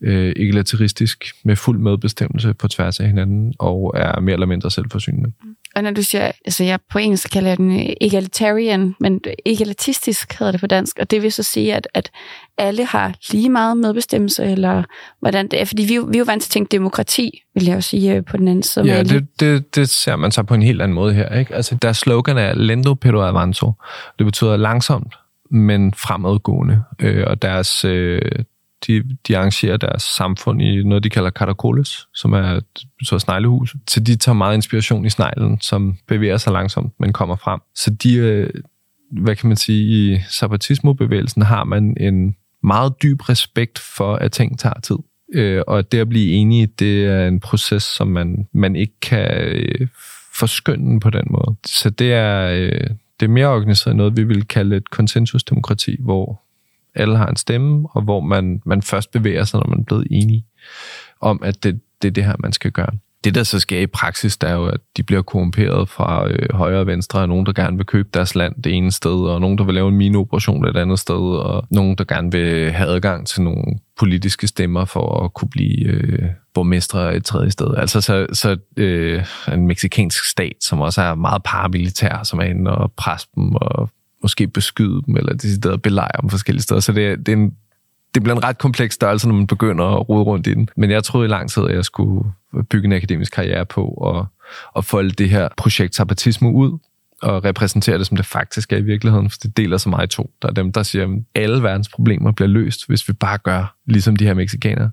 Speaker 3: øh, egalitaristisk med fuld medbestemmelse på tværs af hinanden og er mere eller mindre selvforsynende. Mm.
Speaker 1: Og når du siger, altså jeg på engelsk kalder jeg den egalitarian, men egalitistisk hedder det på dansk, og det vil så sige, at, at alle har lige meget medbestemmelse, eller hvordan det er, fordi vi, vi er jo vant til at tænke demokrati, vil jeg jo sige øh, på den anden side.
Speaker 3: Ja, det, det, det ser man så på en helt anden måde her. Ikke? Altså deres slogan er lento pero avanzo. Det betyder langsomt, men fremadgående. Øh, og deres, øh, de, de arrangerer deres samfund i noget, de kalder katakoles, som er så sneglehus. Så de tager meget inspiration i sneglen, som bevæger sig langsomt, men kommer frem. Så de, øh, hvad kan man sige, i zapatismo-bevægelsen har man en meget dyb respekt for, at ting tager tid. Øh, og det at blive enige, det er en proces, som man, man ikke kan øh, forskynde på den måde. Så det er, øh, det er mere organiseret noget, vi vil kalde et konsensusdemokrati, hvor alle har en stemme, og hvor man, man først bevæger sig, når man er blevet enige om, at det, det er det her, man skal gøre. Det, der så sker i praksis, der er jo, at de bliver korrumperet fra øh, højre og venstre, og nogen, der gerne vil købe deres land det ene sted, og nogen, der vil lave en mineoperation et andet sted, og nogen, der gerne vil have adgang til nogle politiske stemmer for at kunne blive øh, borgmestre et tredje sted. Altså så, så øh, en meksikansk stat, som også er meget paramilitær, som er inde og presse dem og måske beskyde dem, eller decideret belejre dem forskellige steder. Så det, det, er en, det bliver en ret kompleks størrelse, når man begynder at rode rundt i den. Men jeg troede i lang tid, at jeg skulle bygge en akademisk karriere på og, og folde det her projekt Zapatismo ud, at repræsentere det, som det faktisk er i virkeligheden, for det deler så meget i to. Der er dem, der siger, at alle verdens problemer bliver løst, hvis vi bare gør ligesom de her meksikanere,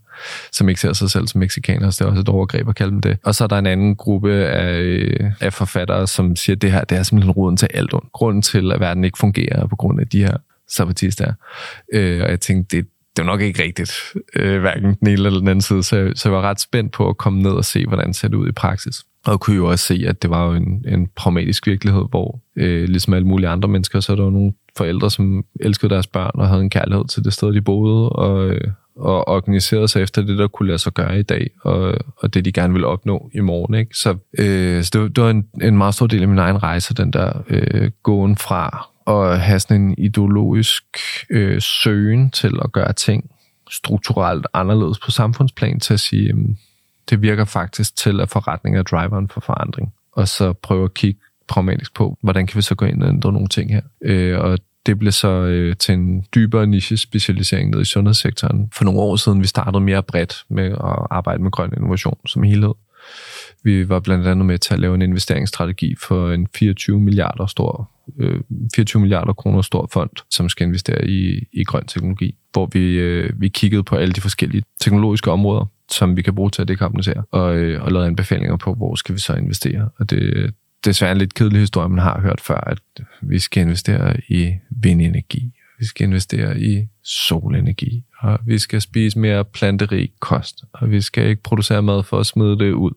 Speaker 3: som ikke ser sig selv som meksikanere, så det er også et overgreb at kalde dem det. Og så er der en anden gruppe af, øh, af forfattere, som siger, at det her det er simpelthen roden til alt ondt. Grunden til, at verden ikke fungerer på grund af de her sabatister. Øh, og jeg tænkte, det, det var nok ikke rigtigt, øh, hverken den ene eller den anden side, så, så jeg var ret spændt på at komme ned og se, hvordan det ser ud i praksis. Og kunne jo også se, at det var jo en, en pragmatisk virkelighed, hvor øh, ligesom alle mulige andre mennesker, så er der jo nogle forældre, som elskede deres børn og havde en kærlighed til det sted, de boede, og, øh, og organiserede sig efter det, der kunne lade sig gøre i dag, og, og det, de gerne ville opnå i morgen. Ikke? Så, øh, så det, var, det var en, en meget stor del af min egen rejse, den der øh, gåen fra at have sådan en ideologisk øh, søgen til at gøre ting strukturelt anderledes på samfundsplan, til at sige, det virker faktisk til, at forretning er driveren for forandring. Og så prøve at kigge pragmatisk på, hvordan kan vi så gå ind og ændre nogle ting her. Øh, og det blev så øh, til en dybere niche-specialisering ned i sundhedssektoren. For nogle år siden, vi startede mere bredt med at arbejde med grøn innovation som helhed. Vi var blandt andet med til at lave en investeringsstrategi for en 24 milliarder stor, øh, 24 milliarder kroner stor fond, som skal investere i, i grøn teknologi, hvor vi, øh, vi kiggede på alle de forskellige teknologiske områder, som vi kan bruge til at dekarbonisere, og, øh, og lavet anbefalinger på, hvor skal vi så investere. Og det, det er desværre en lidt kedelig historie, man har hørt før, at vi skal investere i vindenergi, vi skal investere i solenergi, og vi skal spise mere planterig kost, og vi skal ikke producere mad for at smide det ud,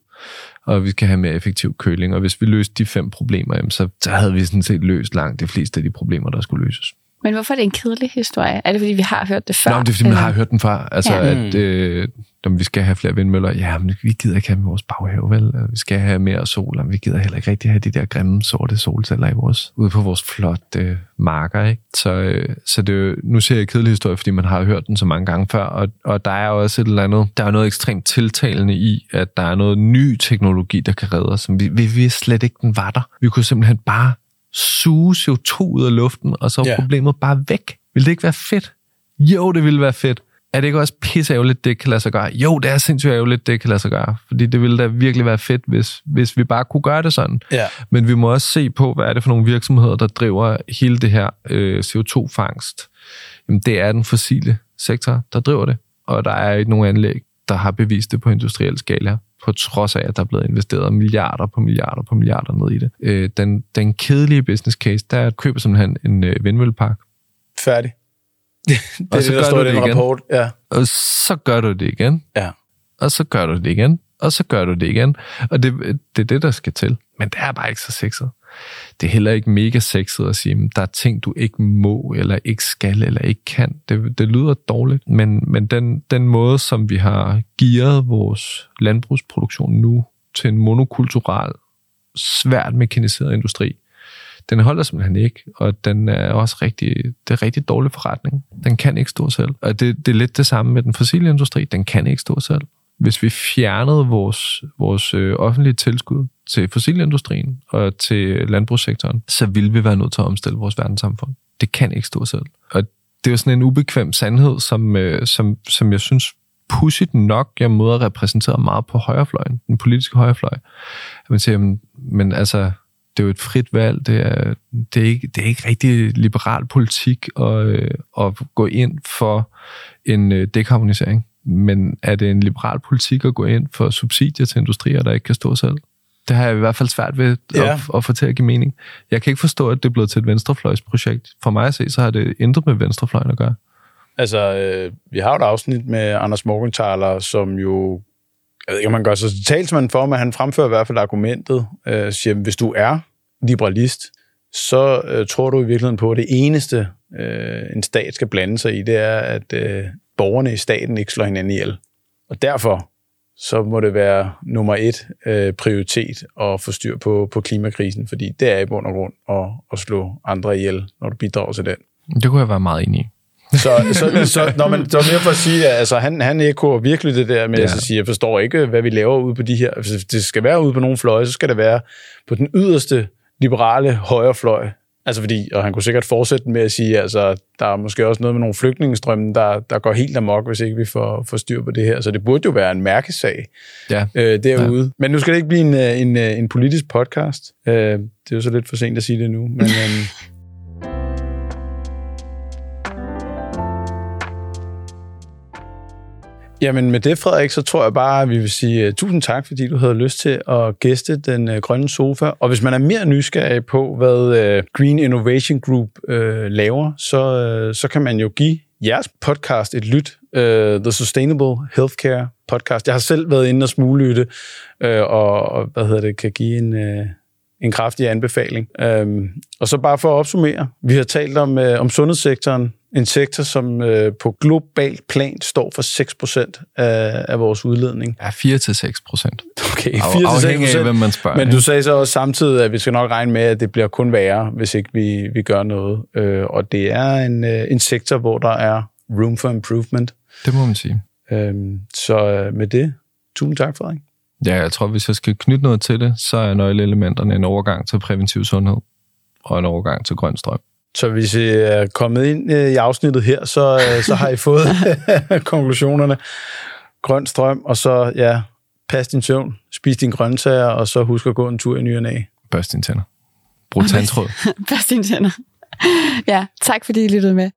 Speaker 3: og vi skal have mere effektiv køling. Og hvis vi løste de fem problemer, så, så havde vi sådan set løst langt de fleste af de problemer, der skulle løses.
Speaker 1: Men hvorfor er det en kedelig historie? Er det, fordi vi har hørt det før?
Speaker 3: Nå, det er, fordi man har hørt den før. Altså, ja. at øh, når vi skal have flere vindmøller, ja, men vi gider ikke have vores baghave, vel? Vi skal have mere sol, og vi gider heller ikke rigtig have de der grimme sorte solceller i vores, ude på vores flotte marker, ikke? Så, øh, så det, nu ser jeg kedelig historie, fordi man har hørt den så mange gange før, og, og der er også et eller andet, der er noget ekstremt tiltalende i, at der er noget ny teknologi, der kan redde os. Vi, vi vidste slet ikke, den var der. Vi kunne simpelthen bare suge CO2 ud af luften, og så er ja. problemet bare væk. Vil det ikke være fedt? Jo, det ville være fedt. Er det ikke også pisse ærgerligt, det kan lade sig gøre? Jo, det er sindssygt ærgerligt, det kan lade sig gøre. Fordi det ville da virkelig være fedt, hvis, hvis vi bare kunne gøre det sådan.
Speaker 2: Ja.
Speaker 3: Men vi må også se på, hvad er det for nogle virksomheder, der driver hele det her øh, CO2-fangst. Jamen, det er den fossile sektor, der driver det. Og der er ikke nogen anlæg, der har bevist det på industriel skala på trods af, at der er blevet investeret milliarder på milliarder på milliarder ned i det. Øh, den, den kedelige business case, der køber simpelthen en øh, vindmøllepark.
Speaker 2: Færdig. Det, det
Speaker 3: og så
Speaker 2: det, der står i den rapport. Ja.
Speaker 3: Og så gør du det igen.
Speaker 2: Ja.
Speaker 3: Og så gør du det igen. Og så gør du det igen. Og det, det er det, der skal til. Men det er bare ikke så sexet det er heller ikke mega sexet at sige, at der er ting, du ikke må, eller ikke skal, eller ikke kan. Det, det lyder dårligt, men, men den, den måde, som vi har gearet vores landbrugsproduktion nu til en monokulturel, svært mekaniseret industri, den holder simpelthen ikke, og den er også rigtig, det er rigtig dårlig forretning. Den kan ikke stå selv. Og det, det er lidt det samme med den fossile industri. Den kan ikke stå selv. Hvis vi fjernede vores, vores øh, offentlige tilskud til fossilindustrien og til landbrugssektoren, så ville vi være nødt til at omstille vores verdenssamfund. Det kan ikke stå selv. Og det er jo sådan en ubekvem sandhed, som, øh, som, som jeg synes pudsigt nok, jeg møder repræsenteret meget på højrefløjen, den politiske højrefløj. Man siger, men, men altså, det er jo et frit valg, det er, det er, ikke, det er ikke rigtig liberal politik at, øh, at gå ind for en øh, dekarbonisering. Men er det en liberal politik at gå ind for subsidier til industrier, der ikke kan stå selv? Det har jeg i hvert fald svært ved ja. at, at få til at give mening. Jeg kan ikke forstå, at det er blevet til et venstrefløjsprojekt. For mig at se, så har det intet med venstrefløjen at gøre.
Speaker 2: Altså, øh, vi har jo et afsnit med Anders Morgenthaler, som jo, jeg ved ikke, om man gør sig talsmand for, men han fremfører i hvert fald argumentet, øh, siger, hvis du er liberalist, så øh, tror du i virkeligheden på, at det eneste, øh, en stat skal blande sig i, det er, at øh, borgerne i staten ikke slår hinanden ihjel. Og derfor så må det være nummer et øh, prioritet at få styr på, på klimakrisen, fordi det er i bund og grund at, at slå andre ihjel, når du bidrager til den.
Speaker 3: Det kunne jeg være meget enig i.
Speaker 2: Så, så, så når man, så mere for at sige, at altså, han, han ekoer virkelig det der med ja. at sige, jeg forstår ikke, hvad vi laver ude på de her. Hvis det skal være ude på nogle fløje, så skal det være på den yderste liberale højrefløj. Altså fordi, og han kunne sikkert fortsætte med at sige, altså der er måske også noget med nogle flygtningestrømme, der, der går helt amok, hvis ikke vi får, får styr på det her. Så det burde jo være en mærkesag ja. øh, derude. Ja. Men nu skal det ikke blive en, øh, en, øh, en politisk podcast. Øh, det er jo så lidt for sent at sige det nu. Men, øh, Jamen med det, Frederik, så tror jeg bare, at vi vil sige uh, tusind tak, fordi du havde lyst til at gæste den uh, grønne sofa. Og hvis man er mere nysgerrig på, hvad uh, Green Innovation Group uh, laver, så, uh, så kan man jo give jeres podcast et lyt. Uh, The Sustainable Healthcare Podcast. Jeg har selv været inde og smuglytte, uh, og, og hvad hedder det, kan give en... Uh, en kraftig anbefaling. Øhm, og så bare for at opsummere, vi har talt om, øh, om sundhedssektoren, en sektor, som øh, på global plan står for 6% af, af vores udledning.
Speaker 3: Ja, 4-6%.
Speaker 2: Okay, 4-6%.
Speaker 3: Afhængig af, hvem man spørger.
Speaker 2: Men du sagde så også samtidig, at vi skal nok regne med, at det bliver kun værre, hvis ikke vi, vi gør noget. Øh, og det er en, øh, en sektor, hvor der er room for improvement.
Speaker 3: Det må man sige.
Speaker 2: Øhm, så øh, med det, tusind tak, Frederik.
Speaker 3: Ja, jeg tror, hvis jeg skal knytte noget til det, så er nøgleelementerne en overgang til præventiv sundhed og en overgang til grøn strøm.
Speaker 2: Så hvis I er kommet ind øh, i afsnittet her, så, øh, så har I fået konklusionerne. Grøn strøm, og så ja, pas din søvn, spis dine grøntsager, og så husk at gå en tur i ny og næ.
Speaker 3: Børst dine tænder. Brug tandtråd.
Speaker 1: Børst dine tænder. Ja, tak fordi I lyttede med.